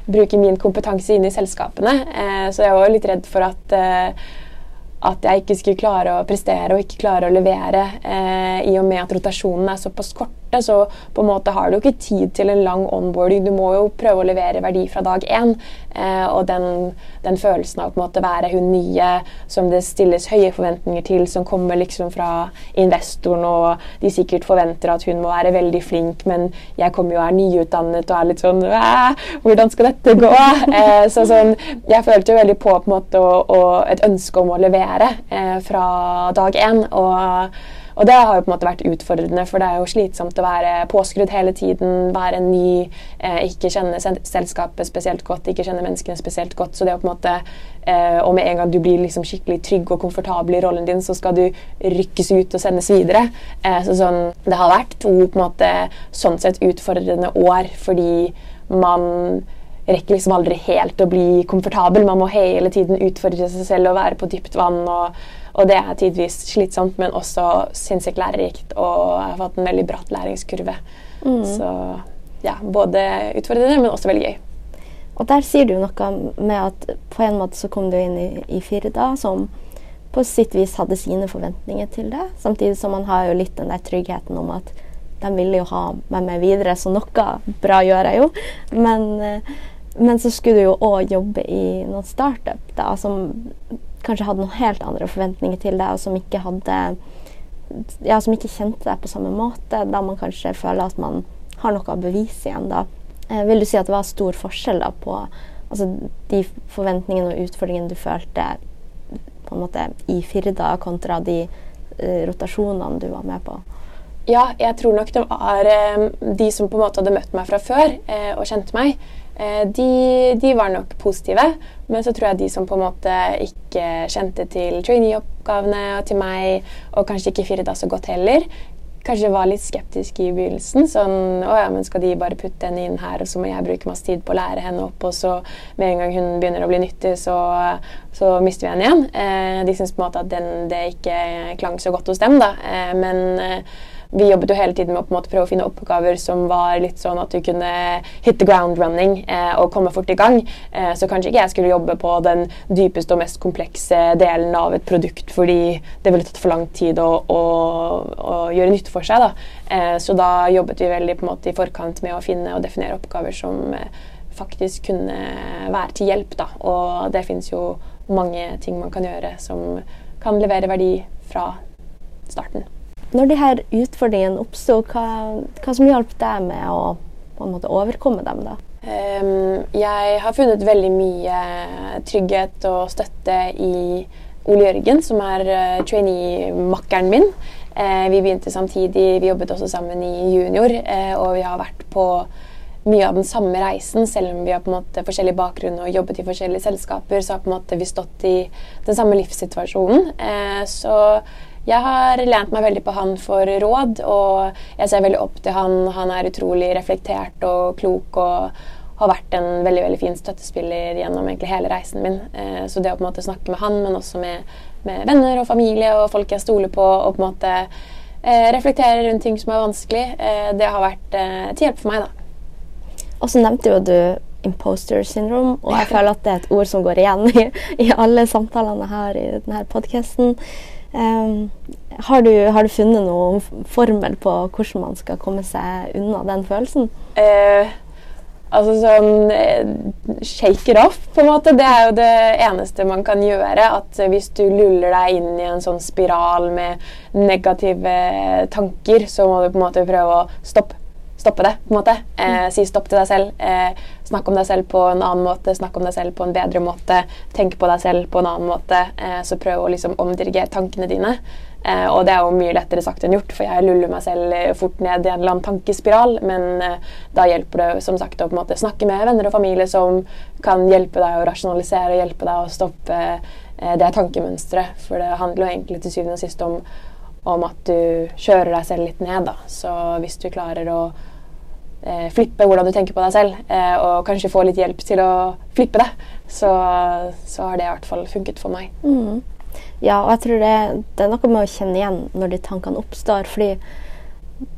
bruke min kompetanse inn i selskapene. Eh, så jeg var litt redd for at eh, at jeg ikke skulle klare å prestere og ikke klare å levere eh, i og med at rotasjonen er såpass korte. Så på en måte har du ikke tid til en lang onboarding. Du må jo prøve å levere verdi fra dag én. Eh, og den, den, følelsen av å være hun nye som det stilles høye forventninger til, som kommer liksom fra investoren, og de sikkert forventer at hun må være veldig flink, men jeg kommer jo og er nyutdannet og er litt sånn Hvordan skal dette gå? Eh, så sånn, jeg følte jo veldig på, på måte, og, og et ønske om å levere levere eh, fra dag én. Og, og, det har jo på en måte vært utfordrende, for det er jo slitsomt å være påskrudd hele tiden, være ny, eh, ikke kjenne selskapet spesielt godt, ikke kjenne menneskene spesielt godt. Så det å på en måte eh, Og med en gang du blir liksom skikkelig trygg og komfortabel i rollen din, så skal du rykkes ut og sendes videre. Eh, så sånn, det har vært to på en måte sånn sett utfordrende år fordi man rekker liksom aldri helt å bli komfortabel. Man må hele tiden utfordre seg selv og være på dypt vann. Og, og det er tidvis slitsomt, men også sinnssykt lærerikt. Og jeg har fått en veldig bratt læringskurve. Mm. Så ja, både utfordrende, men også veldig gøy. Og der sier du noe med at på en måte så kom du inn i, i Firda, som på sitt vis hadde sine forventninger til det. Samtidig som man har jo litt den der tryggheten om at de ville jo ha meg med videre, så noe bra gjør jeg jo. Men eh, men så skulle du jo òg jobbe i noen startup da, som kanskje hadde noen helt andre forventninger til deg, og som ikke hadde ja, som ikke kjente deg på samme måte, da man kanskje føler at man har noe å bevise igjen. da. Eh, vil du si at det var stor forskjell da på altså, de forventningene og utfordringene du følte på en måte i Firda, kontra de eh, rotasjonene du var med på? Ja, jeg tror nok det var eh, de som på en måte hadde møtt meg fra før eh, og kjente meg, Eh, de, de, var nok positive, men så tror jeg de som på en måte ikke kjente til trainee-oppgavene og til meg, og kanskje ikke Firda så godt heller, kanskje var litt skeptiske i begynnelsen. Sånn Å ja, men skal de bare putte henne inn her, og så må jeg bruke masse tid på å lære henne opp, og så med en gang hun begynner å bli nyttig, så, så mister vi henne igjen. De syns på en måte at den, det ikke klang så godt hos dem, da. Men vi jobbet jo hele tiden med å prøve å finne oppgaver som var litt sånn at du kunne hit the ground running eh, og komme fort i gang. Eh, så kanskje ikke jeg skulle jobbe på den dypeste og mest komplekse delen av et produkt fordi det ville tatt for lang tid å, å, å gjøre nytte for seg. Da. Eh, så da jobbet vi veldig på en måte i forkant med å finne og definere oppgaver som eh, faktisk kunne være til hjelp. Da. Og det fins jo mange ting man kan gjøre som kan levere verdi fra starten. Når de her utfordringene oppsto, hva, hva som hjalp deg med å måte overkomme dem? da? Um, jeg har funnet veldig mye trygghet og støtte i Ole Jørgen, som er uh, trainee-makkeren min. Uh, vi begynte samtidig, vi jobbet også sammen i junior, uh, og vi har vært på mye av den samme reisen. Selv om vi har på en måte forskjellig bakgrunn og jobbet i forskjellige selskaper, så har på en måte vi stått i den samme livssituasjonen. så jeg har lent meg veldig på han for råd, og jeg ser veldig opp til han. Han er utrolig reflektert og klok og har vært en veldig veldig fin støttespiller gjennom egentlig hele reisen min. Eh, så det å på en måte snakke med han, men også med, med, venner og familie og folk jeg stoler på, og på en måte eh, reflektere rundt ting som er vanskelig, eh, det har vært til hjelp for meg, da. Og så nevnte jo du imposter syndrome, og jeg føler at det er et ord som går igjen i, i alle samtalene her i denne podkasten. Um, har, har, du funnet noen formel på hvordan man skal komme seg unna den følelsen? Eh, altså sånn eh, Shake it off, på en måte. Det er jo det eneste man kan gjøre. At hvis du luller deg inn i en sånn spiral med negative tanker, så må du på en måte prøve å stoppe stoppe det. på en måte. Eh, si stopp til deg selv. Eh, snakk om deg selv på en annen måte, snakk om deg selv på en bedre måte. Tenk på deg selv på en annen måte. Eh, så prøv å liksom omdirigere tankene dine. Eh, og det er jo mye lettere sagt enn gjort, for jeg luller meg selv eh, fort ned i en eller annen tankespiral. Men eh, da hjelper det som sagt å på en måte snakke med venner og familie som kan hjelpe deg å rasjonalisere og hjelpe deg å stoppe det tankemønsteret. For det handler jo egentlig til syvende og sist om om at du kjører deg selv litt ned. Da. Så hvis du klarer å flippe hvordan du tenker på deg selv, eh, og kanskje få litt hjelp til å flippe det, så, så har det i hvert fall funket for meg. Mm. Ja, og jeg tror det, det, er noe med å kjenne igjen når de tankene oppstår. fordi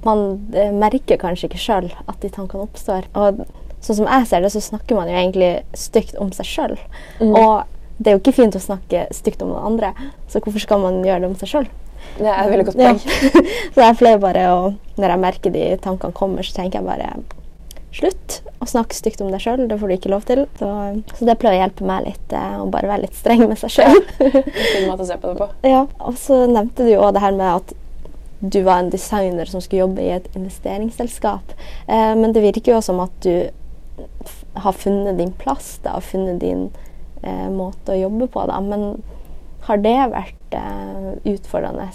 man eh, merker kanskje ikke sjøl at de tankene oppstår. Og sånn som jeg ser det, så snakker man jo egentlig stygt om seg sjøl. Mm. Og det er jo ikke fint å snakke stygt om noen andre, så hvorfor skal man gjøre det om seg sjøl? Det er et veldig godt poeng. Ja. så jeg pleier bare å Når jeg merker de tankene kommer, så tenker jeg bare Slutt å snakke stygt om deg sjøl. Det får du ikke lov til. Så, så, det pleier å hjelpe meg litt eh, å bare være litt streng med seg sjøl. Ja. Og så nevnte du jo òg det her med at du var en designer som skulle jobbe i et investeringsselskap. Eh, men det virker jo som at du har funnet din plass da, og funnet din eh, måte å jobbe på. da, Men har det vært eh, utfordrende?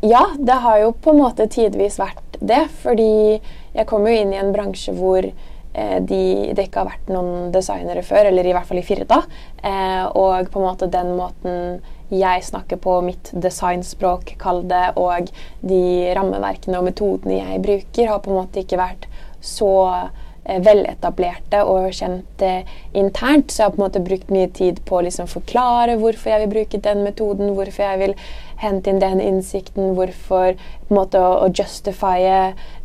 Ja, det har jo på en måte tidvis vært det. Fordi jeg kom jo inn i en bransje hvor eh, de, det ikke har vært noen designere før, eller i hvert fall i Firda. Eh, og på en måte den måten jeg snakker på, mitt designspråk, kall det, og de rammeverkene og metodene jeg bruker, har på en måte ikke vært så veletablerte og kjent eh, internt. Så jeg har på en måte brukt mye tid på å liksom forklare hvorfor jeg vil bruke den metoden, hvorfor jeg vil hente inn den innsikten, hvorfor på en måte å, å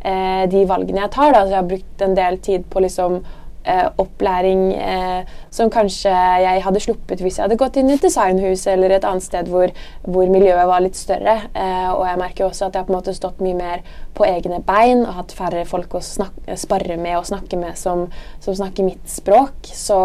eh, de valgene jeg tar. Da. Så jeg har brukt en del tid på liksom eh, opplæring eh, som kanskje jeg hadde sluppet hvis jeg hadde gått inn i et designhus eller et annet sted hvor, hvor miljøet var litt større. Eh, og jeg merker også at jeg på en måte stått mye mer på egne bein og hatt færre folk å sparre med og snakke med som, som snakker mitt språk. Så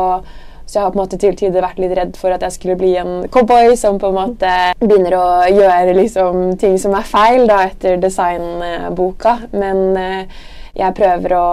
så jeg har på en måte til tider vært litt redd for at jeg skulle bli en cowboy som på en måte begynner å gjøre liksom, ting som er feil da, etter designboka. Men eh, jeg prøver å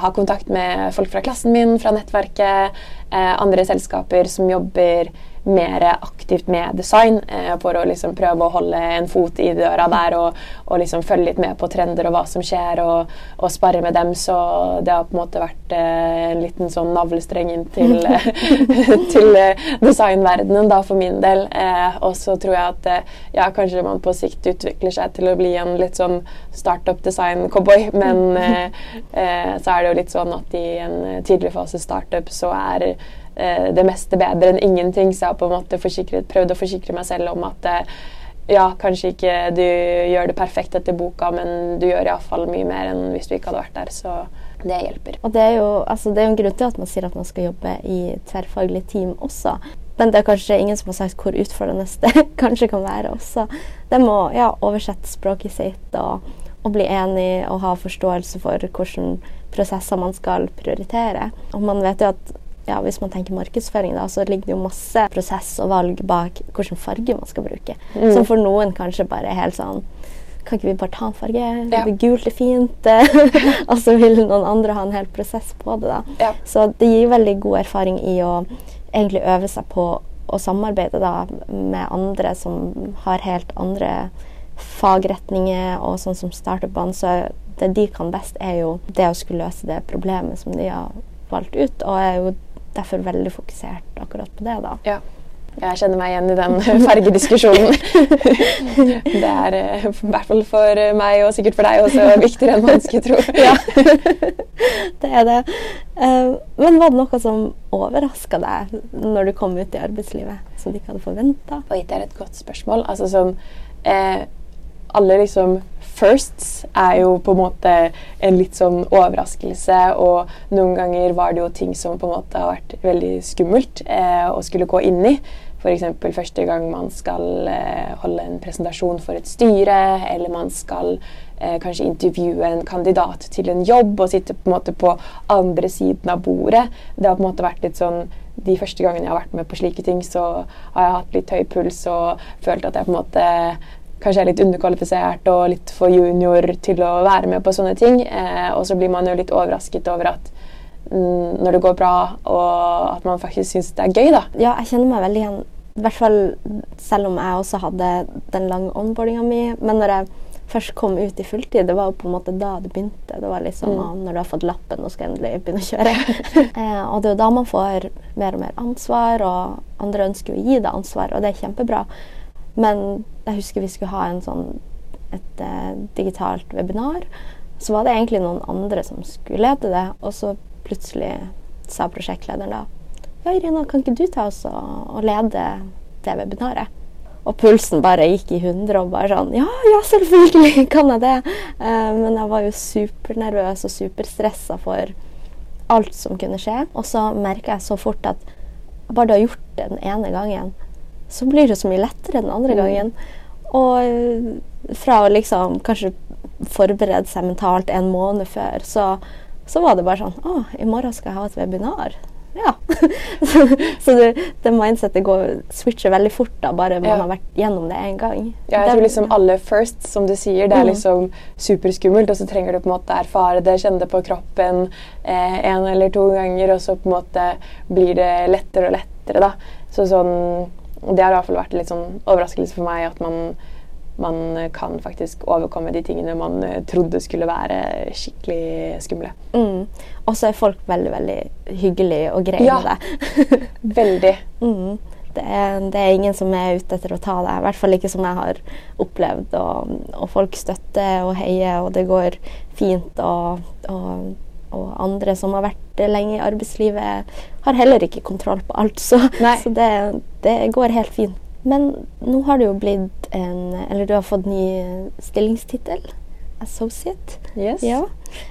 ha kontakt med folk fra klassen min, fra nettverket, eh, andre selskaper som jobber mer aktivt med design eh, for å liksom prøve å holde en fot i døra der og, og liksom følge litt med på trender og hva som skjer, og, og spare med dem. Så det har på en måte vært eh, en liten sånn navlestreng inn til, til eh, designverdenen da, for min del. Eh, og så tror jeg at eh, ja, kanskje man på sikt utvikler seg til å bli en litt sånn startup design-cowboy, men eh, så er det jo litt sånn at i en tidlig fase startup så er det meste bedre enn ingenting. Så jeg har på en måte prøvd å forsikre meg selv om at eh, ja, kanskje ikke du gjør det perfekt etter boka, men du gjør iallfall mye mer enn hvis du ikke hadde vært der. Så det hjelper. Og det er, jo, altså, det er en grunn til at man sier at man skal jobbe i tverrfaglig team også. Men det er kanskje ingen som har sagt hvor utfordrende det kanskje kan være også. Det må ja, oversette språket sitt og, og bli enig og ha forståelse for hvilke prosesser man skal prioritere. Og man vet jo at ja, hvis man tenker markedsføring, da, så ligger det jo masse prosess og valg bak hvilken farge man skal bruke. Mm. Som for noen kanskje bare er helt sånn Kan ikke vi bare ta en farge? Ja. Gult er fint. og så vil noen andre ha en hel prosess på det. da. Ja. Så det gir veldig god erfaring i å egentlig øve seg på å samarbeide da, med andre som har helt andre fagretninger, og sånn som startupene. Så det de kan best, er jo det å skulle løse det problemet som de har valgt ut. Og er jo derfor veldig fokusert akkurat på det. da. Ja. Jeg kjenner meg igjen i den fargediskusjonen. det er eh, i hvert fall for meg, og sikkert for deg også, viktigere enn man skulle tro. ja, det er det. Eh, men var det noe som overraska deg når du kom ut i arbeidslivet, som du ikke hadde forventa? Det er et godt spørsmål. Altså sånn eh, alle liksom firsts er jo på en måte en litt sånn overraskelse, og noen ganger var det jo ting som på en måte har vært veldig skummelt eh, å skulle gå inn i. F.eks. første gang man skal eh, holde en presentasjon for et styre, eller man skal eh, kanskje intervjue en kandidat til en jobb og sitte på en måte på andre siden av bordet. Det har på en måte vært litt sånn De første gangene jeg har vært med på slike ting, så har jeg hatt litt høy puls og følt at jeg på en måte kanskje er litt underkvalifisert og litt for junior til å være med på sånne ting. Eh, og så blir man jo litt overrasket over at mm, når det går bra, og at man faktisk syns det er gøy, da. Ja, jeg kjenner meg veldig igjen. I hvert fall selv om jeg også hadde den lange onboardinga mi. Men når jeg først kom ut i fulltid, det var jo på en måte da det begynte. Det var liksom mm. når du har fått lappen og skal endelig begynne å kjøre. eh, og det er jo da man får mer og mer ansvar, og andre ønsker å gi deg ansvar, og det er kjempebra. Men jeg husker vi skulle ha en sånn, et uh, digitalt webinar. Så var det egentlig noen andre som skulle lede det, og så plutselig sa prosjektlederen da Ja, Irina, kan ikke du ta oss og, og lede det webinaret? Og pulsen bare gikk i hundre og bare sånn Ja, ja, selvfølgelig kan jeg det! Uh, men jeg var jo supernervøs og superstressa for alt som kunne skje. Og så merka jeg så fort at bare du har gjort det den ene gangen, så blir det så mye lettere den andre mm. gangen. Og eh, fra å liksom kanskje forberede seg mentalt en måned før, så, så var det bare sånn Å, i morgen skal jeg ha et webinar. Ja. så, så det, det, mindsetet går, switcher veldig fort da, bare man ja. har vært gjennom det én gang. Ja, jeg tror liksom alle first, som du sier, det er mm. liksom superskummelt, og så trenger du på en måte erfare det, kjenne det på kroppen eh, en eller to ganger, og så på en måte blir det lettere og lettere, da. Så sånn det har i hvert fall vært litt sånn overraskelse for meg at man, man kan faktisk overkomme de tingene man eh, trodde skulle være skikkelig skumle. Mm. Og så er folk veldig, veldig hyggelige og greie ja, med det. veldig. Mm. Det er, det er, ingen som er ute etter å ta deg, i hvert fall ikke som jeg har opplevd. Og, og folk støtter og heier, og det går fint. og, og og andre som har vært lenge i arbeidslivet, har heller ikke kontroll på alt. Så, så det, det, går helt fint. Men nå har du jo blitt en Eller du har fått ny stillingstittel. Associate. Yes. Ja.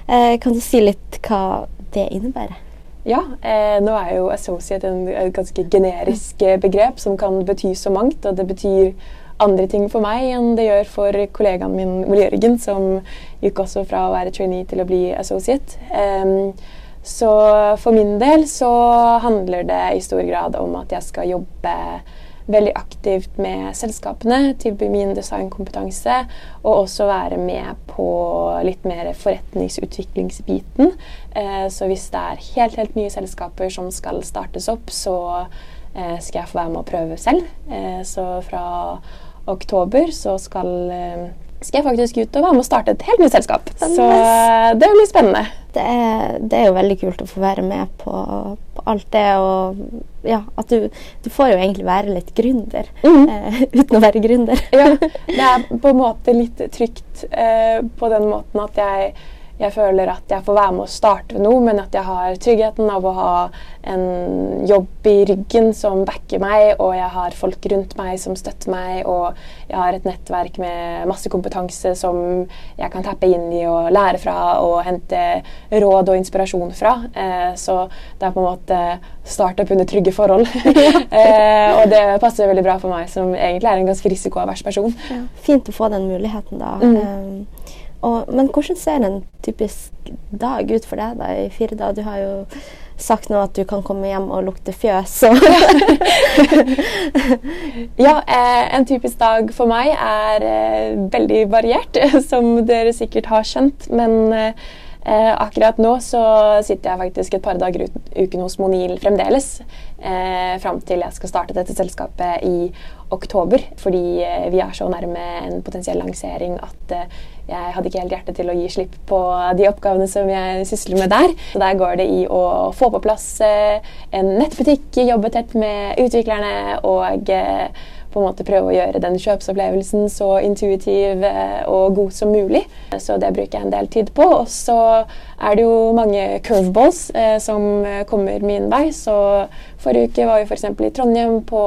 Eh, kan du si litt hva det innebærer? Ja, eh, nå er jo associate en, et ganske generisk eh, begrep som kan bety så mangt. Og det betyr andre ting for meg enn det gjør for kollegaen min Ole Jørgen, som gikk også fra å være trainee til å bli associate. Um, så for min del så handler det i stor grad om at jeg skal jobbe veldig aktivt med selskapene, tilby min designkompetanse, og også være med på litt mer forretningsutviklingsbiten. Eh, så hvis det er helt, helt nye selskaper som skal startes opp, så eh, skal jeg få være med å prøve selv. Eh, så fra oktober så skal, eh, skal jeg faktisk ut og være med å starte et helt nytt selskap. Så eh, det blir spennende. Det er, det er, jo veldig kult å få være med på, på alt det. Og ja, at du, du, får jo egentlig være litt gründer mm. uh, uten å være gründer. ja, det er på en måte litt trygt uh, på den måten at jeg jeg føler at jeg får være med å starte noe, men at jeg har tryggheten av å ha en jobb i ryggen som backer meg, og jeg har folk rundt meg som støtter meg, og jeg har et nettverk med masse kompetanse som jeg kan tappe inn i og lære fra og hente råd og inspirasjon fra. Eh, så det er på en måte startup under trygge forhold. eh, og det passer veldig bra for meg, som egentlig er en ganske risikoavers person. Ja, fint å få den muligheten, da. Mm. Um, og, men hvordan ser en typisk dag ut for deg da, i fire dager? Du har jo sagt nå at du kan komme hjem og lukte fjøs. ja, eh, en typisk dag for meg er eh, veldig variert, som dere sikkert har skjønt. Men eh, akkurat nå så sitter jeg faktisk et par dager ut, uken hos Monil fremdeles. Eh, fram til jeg skal starte dette selskapet i oktober. Fordi eh, vi er så nærme en potensiell lansering at eh, jeg hadde ikke helt hjerte til å gi slipp på de oppgavene som jeg sysler med der. Så der går det i å få på plass eh, en nettbutikk, jobbe tett med utviklerne og på en måte prøve å gjøre den kjøpsopplevelsen så intuitiv og god som mulig. Så det bruker jeg en del tid på. Og så er det jo mange curveballs som kommer min vei. Så forrige uke var vi f.eks. i Trondheim på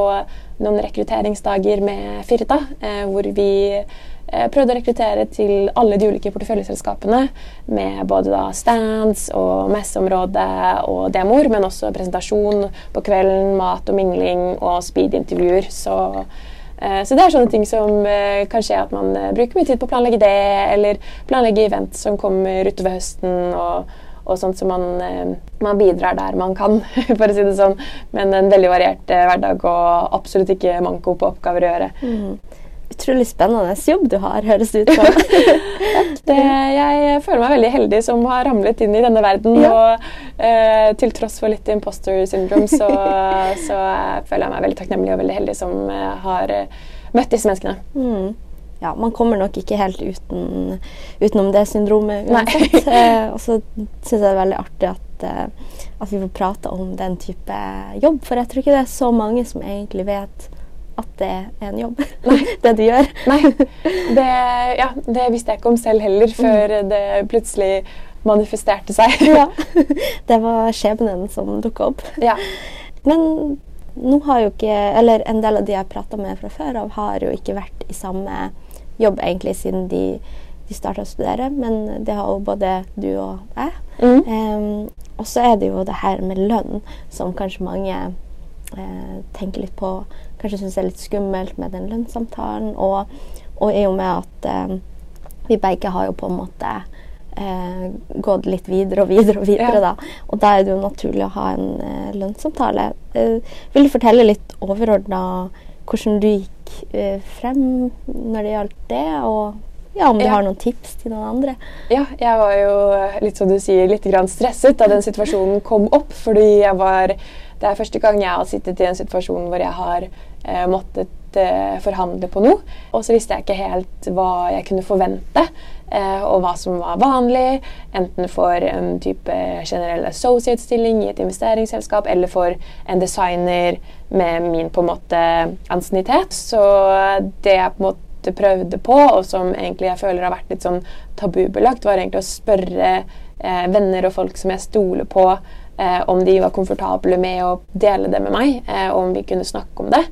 noen rekrutteringsdager med Firda, eh, hvor vi eh, prøvde å rekruttere til alle de ulike porteføljeselskapene med både da stands og messeområde og demoer, men også presentasjon på kvelden, mat og mingling og speed-intervjuer. Så, eh, så det er sånne ting som kan skje at man bruker mye tid på å planlegge det, eller planlegge event som kommer utover høsten. og og sånt så man, eh, man, bidrar der man kan, for å si det sånn. Men en veldig variert eh, hverdag og absolutt ikke manko på oppgaver å gjøre. Mm. Utrolig spennende jobb du har, høres det ut som. det, jeg føler meg veldig heldig som har ramlet inn i denne verden. Ja. Og eh, til tross for litt imposter syndrome, så, så føler jeg meg veldig takknemlig og veldig heldig som har møtt disse menneskene. Mm ja, man kommer nok ikke helt uten, utenom det syndromet uansett. eh, og så syns jeg det er veldig artig at, eh, at, vi får prate om den type jobb. For jeg tror ikke det er så mange som egentlig vet at det er en jobb, det du gjør. Nei, det, ja, det, visste jeg ikke om selv heller mm. før mm. det plutselig manifesterte seg. ja, Det var skjebnen som dukka opp. Ja. Men nå har jo ikke Eller en del av de jeg prata med fra før av, har jo ikke vært i samme jobb egentlig siden de, de starta å studere, men det har jo både du og jeg. Mm. Um, og så er det jo det her med lønn som kanskje mange eh, tenker litt på. Kanskje syns det er litt skummelt med den lønnssamtalen. Og, og i og med at eh, vi begge har jo på en måte eh, gått litt videre og videre og videre, ja. da. Og da er det jo naturlig å ha en eh, lønnssamtale. Eh, vil du fortelle litt overordna hvordan du gikk eh, frem når det gjaldt det, og ja, om du ja. har noen tips til noen andre? Ja, jeg var jo litt som du sier, litt stresset da den situasjonen kom opp. Fordi jeg var Det er første gang jeg har sittet i en situasjon hvor jeg har eh, måttet eh, forhandle på noe. Og så visste jeg ikke helt hva jeg kunne forvente, og hva som var vanlig. Enten for en type generell associate-stilling i et investeringsselskap, eller for en designer med min på en måte ansiennitet. Så det jeg på en måte prøvde på, og som egentlig jeg føler har vært litt sånn tabubelagt, var egentlig å spørre eh, venner og folk som jeg stoler på, eh, om de var komfortable med å dele det med meg, eh, og om vi kunne snakke om det.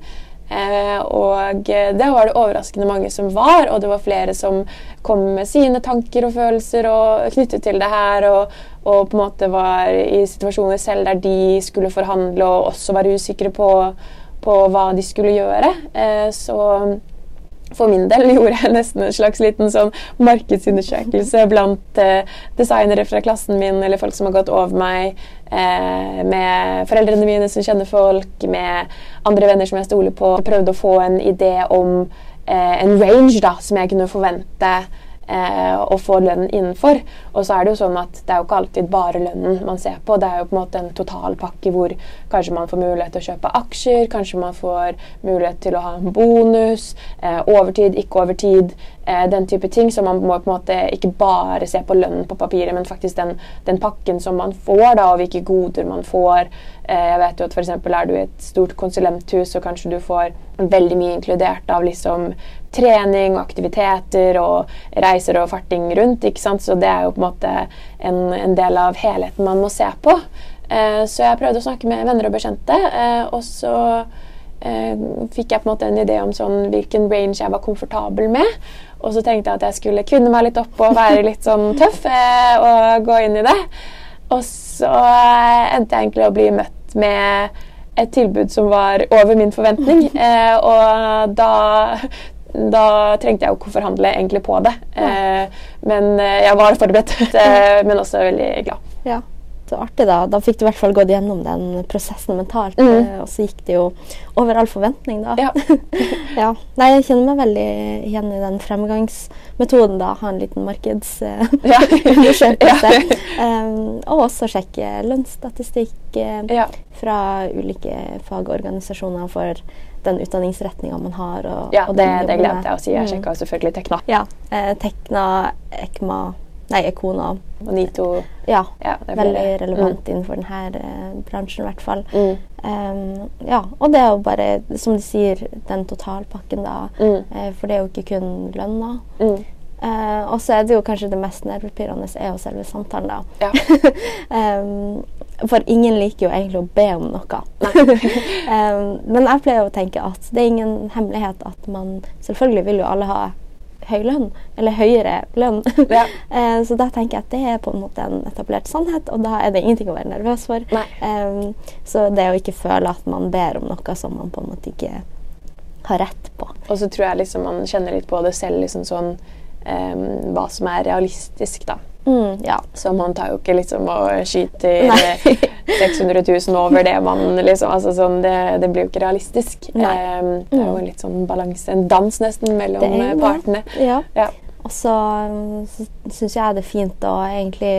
Eh, og det var det overraskende mange som var, og det var flere som kom med sine tanker og følelser og knyttet til det her, og, og på en måte var i situasjoner selv der de skulle forhandle og også være usikre på, på hva de skulle gjøre. Eh, så for min del gjorde jeg nesten en slags liten sånn markedsundersøkelse blant eh, designere fra klassen min eller folk som har gått over meg, eh, med foreldrene mine som kjenner folk, med andre venner som jeg stoler på. Jeg prøvde å få en idé om eh, en range da, som jeg kunne forvente eh, å få lønn innenfor. Og så er det jo sånn at det er jo ikke alltid bare lønnen man ser på. Det er jo på en måte en totalpakke hvor kanskje man får mulighet til å kjøpe aksjer, kanskje man får mulighet til å ha en bonus, eh, overtid, ikke overtid, eh, den type ting. Så man må på en måte ikke bare se på lønnen på papiret, men faktisk den, den pakken som man får, da, og hvilke goder man får. Eh, jeg vet jo at for er du i et stort konsulenthus, så kanskje du får veldig mye inkludert av liksom trening og aktiviteter og reiser og farting rundt. ikke sant? Så det er jo på en måte en, en del av helheten man må se på. Eh, så jeg prøvde å snakke med venner og bekjente, eh, og så eh, fikk jeg på en måte en idé om sånn, hvilken range jeg var komfortabel med. Og så tenkte jeg at jeg skulle kvinne meg litt opp og være litt sånn tøff eh, og gå inn i det. Og så eh, endte jeg egentlig å bli møtt med et tilbud som var over min forventning. Eh, og da da trengte jeg jo ikke forhandle egentlig på det. Ja. men eh, jeg var forberedt, eh, men også veldig glad. Ja, så artig Da Da fikk du i hvert fall gått gjennom den prosessen mentalt. Mm. Eh, og så gikk det jo over all forventning, da. Ja. ja. Nei, jeg kjenner meg veldig igjen i den fremgangsmetoden. da, Ha en liten markedsundersøkelse. ja. um, og også sjekke lønnsstatistikk uh, fra ulike fagorganisasjoner for den utdanningsretninga man har. Og, ja, og det, det glemte jeg å si. Jeg mm. sjekka selvfølgelig Tekna. Ja, eh, Tekna, Ekma Nei, Ekona. Og Nito. Ja, ja veldig relevant mm. innenfor denne eh, bransjen i hvert fall. Mm. Um, ja, og det er jo bare, som du sier, den totalpakken, da. Mm. Eh, for det er jo ikke kun lønna. Mm. Uh, og så er det jo kanskje det mest nervepirrende er jo selve samtalen, da. Ja. um, for ingen liker jo egentlig å be om noe. um, men jeg pleier å tenke at det er ingen hemmelighet at man Selvfølgelig vil jo alle ha høy lønn, eller høyere lønn. Ja. uh, så da tenker jeg at det er på en måte en etablert sannhet, og da er det ingenting å være nervøs for. Eh, så det å ikke føle at man ber om noe som man på en måte ikke har rett på. Og så tror jeg liksom man kjenner litt på det selv, liksom sånn um, hva som er realistisk, da. Mm, ja. Så man tar jo ikke liksom og skyter Nei. 600 000 over det man liksom altså sånn, det, det blir jo ikke realistisk. Um, det er jo litt sånn balanse, en dans nesten, mellom Det partene. Ja. Ja. Og så, så syns jeg det er fint å egentlig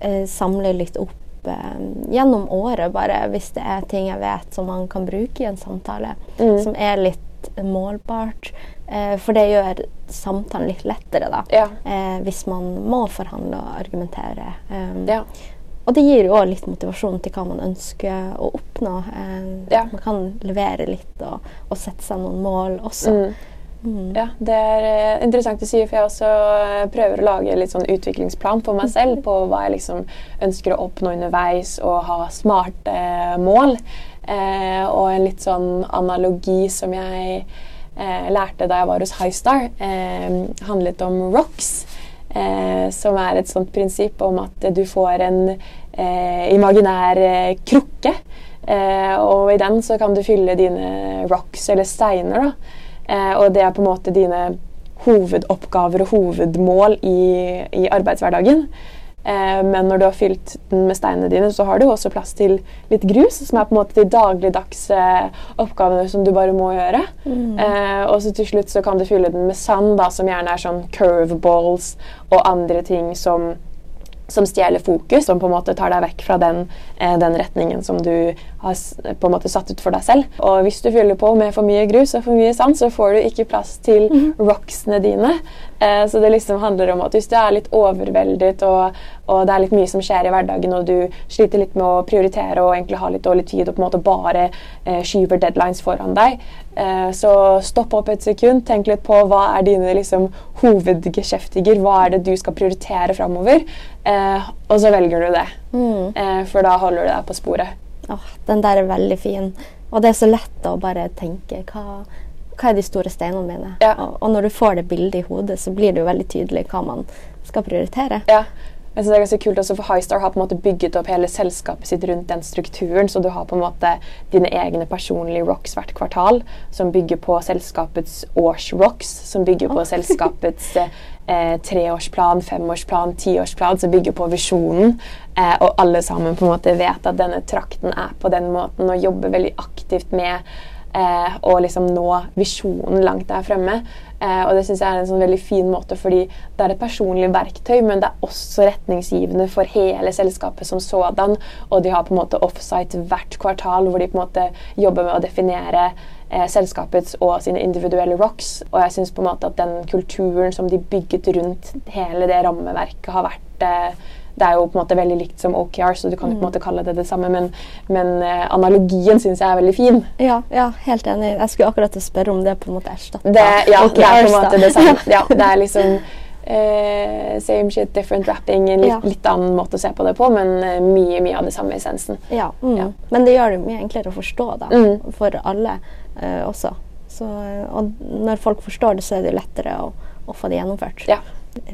eh, samle litt opp eh, gjennom året, bare hvis det er ting jeg vet som man kan bruke i en samtale, Mm. som er litt målbart. Eh, for det gjør samtalen litt lettere, da. Ja. Eh, hvis man må forhandle og argumentere. Um, Ja. Og det gir jo òg litt motivasjon til hva man ønsker å oppnå. Eh, Ja. Man kan levere litt og, og sette seg noen mål også. Mm. Mm. Ja, det er eh, interessant å si, for jeg også eh, prøver å lage litt sånn utviklingsplan for meg selv på hva jeg liksom ønsker å oppnå underveis, og ha smarte eh, mål. Eh, og en litt sånn analogi som jeg eh, lærte da jeg var hos Highstar, eh, handlet om rocks. Eh, som er et sånt prinsipp om at du får en eh, imaginær eh, krukke. Og i den så kan du fylle dine rocks eller steiner. da. Og det er på en måte dine hovedoppgaver og hovedmål i, i arbeidshverdagen. Eh, men når du har fylt den med steinene dine, så har du også plass til litt grus, som er på en måte de dagligdagse oppgavene som du bare må gjøre. Eh, og så til slutt så kan du fylle den med sand, da, som gjerne er sånn curveballs og andre ting som som stjeler fokus, som på en måte tar deg vekk fra den, eh, den retningen som du har på en måte satt ut for deg selv. Og hvis du fyller på med for mye grus og for mye sand, så får du ikke plass til rocksene dine. Eh, så det liksom handler om at hvis du er litt overveldet og, og det er litt mye som skjer i hverdagen, og du sliter litt med å prioritere og egentlig har litt dårlig tid og på en måte bare eh, skyver deadlines foran deg, eh, så stopp opp et sekund, tenk litt på hva er dine liksom, hovedgeskjeftiger, hva er det du skal prioritere framover, eh, og så velger du det. Mm. Eh, for da holder du deg på sporet. Åh, den der er veldig fin. Og det er så lett å bare tenke hva, hva er de store steinene mine? Ja. Og, og når du får det bildet i hodet, så blir det jo veldig tydelig hva man skal prioritere. Ja. Jeg synes det er ganske kult også, for Highstar har på en måte bygget opp hele selskapet sitt rundt den strukturen. Så du har på en måte dine egne personlige rocks hvert kvartal, som bygger på selskapets årsrocks, som bygger på selskapets eh, treårsplan, femårsplan, tiårsplan, som bygger på visjonen. Eh, og alle sammen på en måte vet at denne trakten er på den måten, og jobber veldig aktivt med eh, og liksom nå visjonen langt der fremme. Eh, og det synes jeg er en sånn veldig fin måte, fordi det er et personlig verktøy, men det er også retningsgivende for hele selskapet som sådan. Og de har på en måte offsite hvert kvartal, hvor de på en måte jobber med å definere eh, selskapets og sine individuelle rocks. Og jeg syns at den kulturen som de bygget rundt hele det rammeverket, har vært eh, det er jo på en måte veldig likt som OKR, så du kan jo på en måte kalle det det samme, men, men eh, analogien syns jeg er veldig fin. Ja, ja, helt enig. Jeg skulle akkurat til å spørre om det på en måte erstatter ja, det er på en måte det samme. Ja, det er liksom eh, same shit, different wrapping. En litt, litt annen måte å se på det på, men eh, mye mye av det samme essensen. Ja, mm. Ja. Men det gjør det mye enklere å forstå da, Mm. for alle eh, også. Så, eh, og når folk forstår det, så er det lettere å, å få det gjennomført. Ja.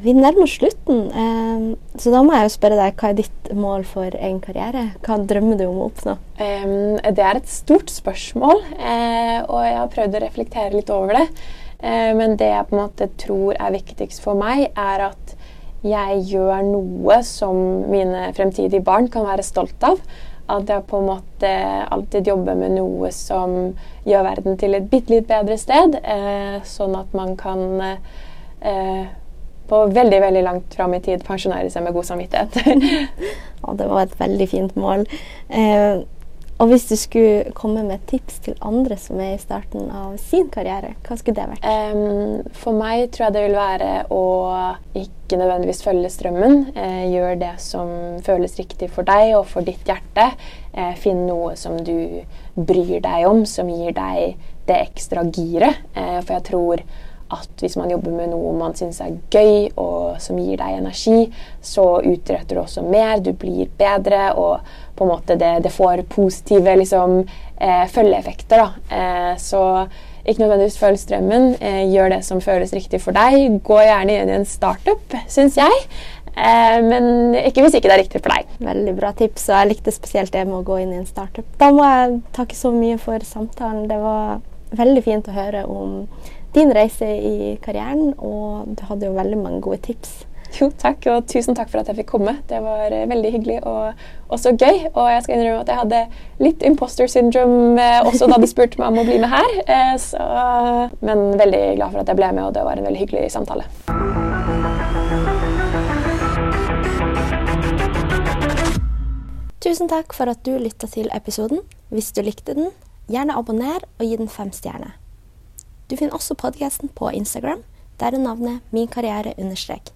Vi nærmer oss slutten, eh, så da må jeg jo spørre deg, hva er ditt mål for egen karriere? Hva drømmer du om å oppnå? Det er et stort spørsmål, eh, og jeg har prøvd å reflektere litt over det. Eh, men det jeg på en måte tror er viktigst for meg, er at jeg gjør noe som mine fremtidige barn kan være stolt av. At jeg på en måte alltid jobber med noe som gjør verden til et bitte litt bedre sted. Sånn at man kan på veldig veldig langt fram i tid pensjonere seg med god samvittighet. Ja, det var et veldig fint mål. Eh, og hvis du skulle komme med tips til andre som er i starten av sin karriere, hva skulle det vært? Um, for meg tror jeg det vil være å ikke nødvendigvis følge strømmen. Eh, gjør det som føles riktig for deg og for ditt hjerte. Eh, finn noe som du bryr deg om, som gir deg det ekstra giret. Eh, for jeg tror at hvis man jobber med noe man syns er gøy, og som gir deg energi, så utretter du også mer, du blir bedre, og på en måte det, det får positive liksom, eh, følgeeffekter. Eh, så ikke nødvendigvis følg strømmen. Eh, gjør det som føles riktig for deg. Gå gjerne inn i en startup, syns jeg. Eh, men ikke hvis ikke det er riktig for deg. Veldig bra tips, og jeg likte spesielt det med å gå inn i en startup. Da må jeg takke så mye for samtalen. Det var veldig fint å høre om din reise i karrieren, og du hadde jo veldig mange gode tips. Jo, takk, og tusen takk for at jeg fikk komme. Det var eh, veldig hyggelig og også gøy. Og jeg skal innrømme at jeg hadde litt imposter syndrome eh, også da de spurte meg om å bli med her. Eh, så, men veldig glad for at jeg ble med, og det var en veldig hyggelig samtale. Tusen takk for at du lytta til episoden. Hvis du likte den, gjerne abonner og gi den fem stjerner. Du finner også podkasten på Instagram. Der er navnet min karriere understrek.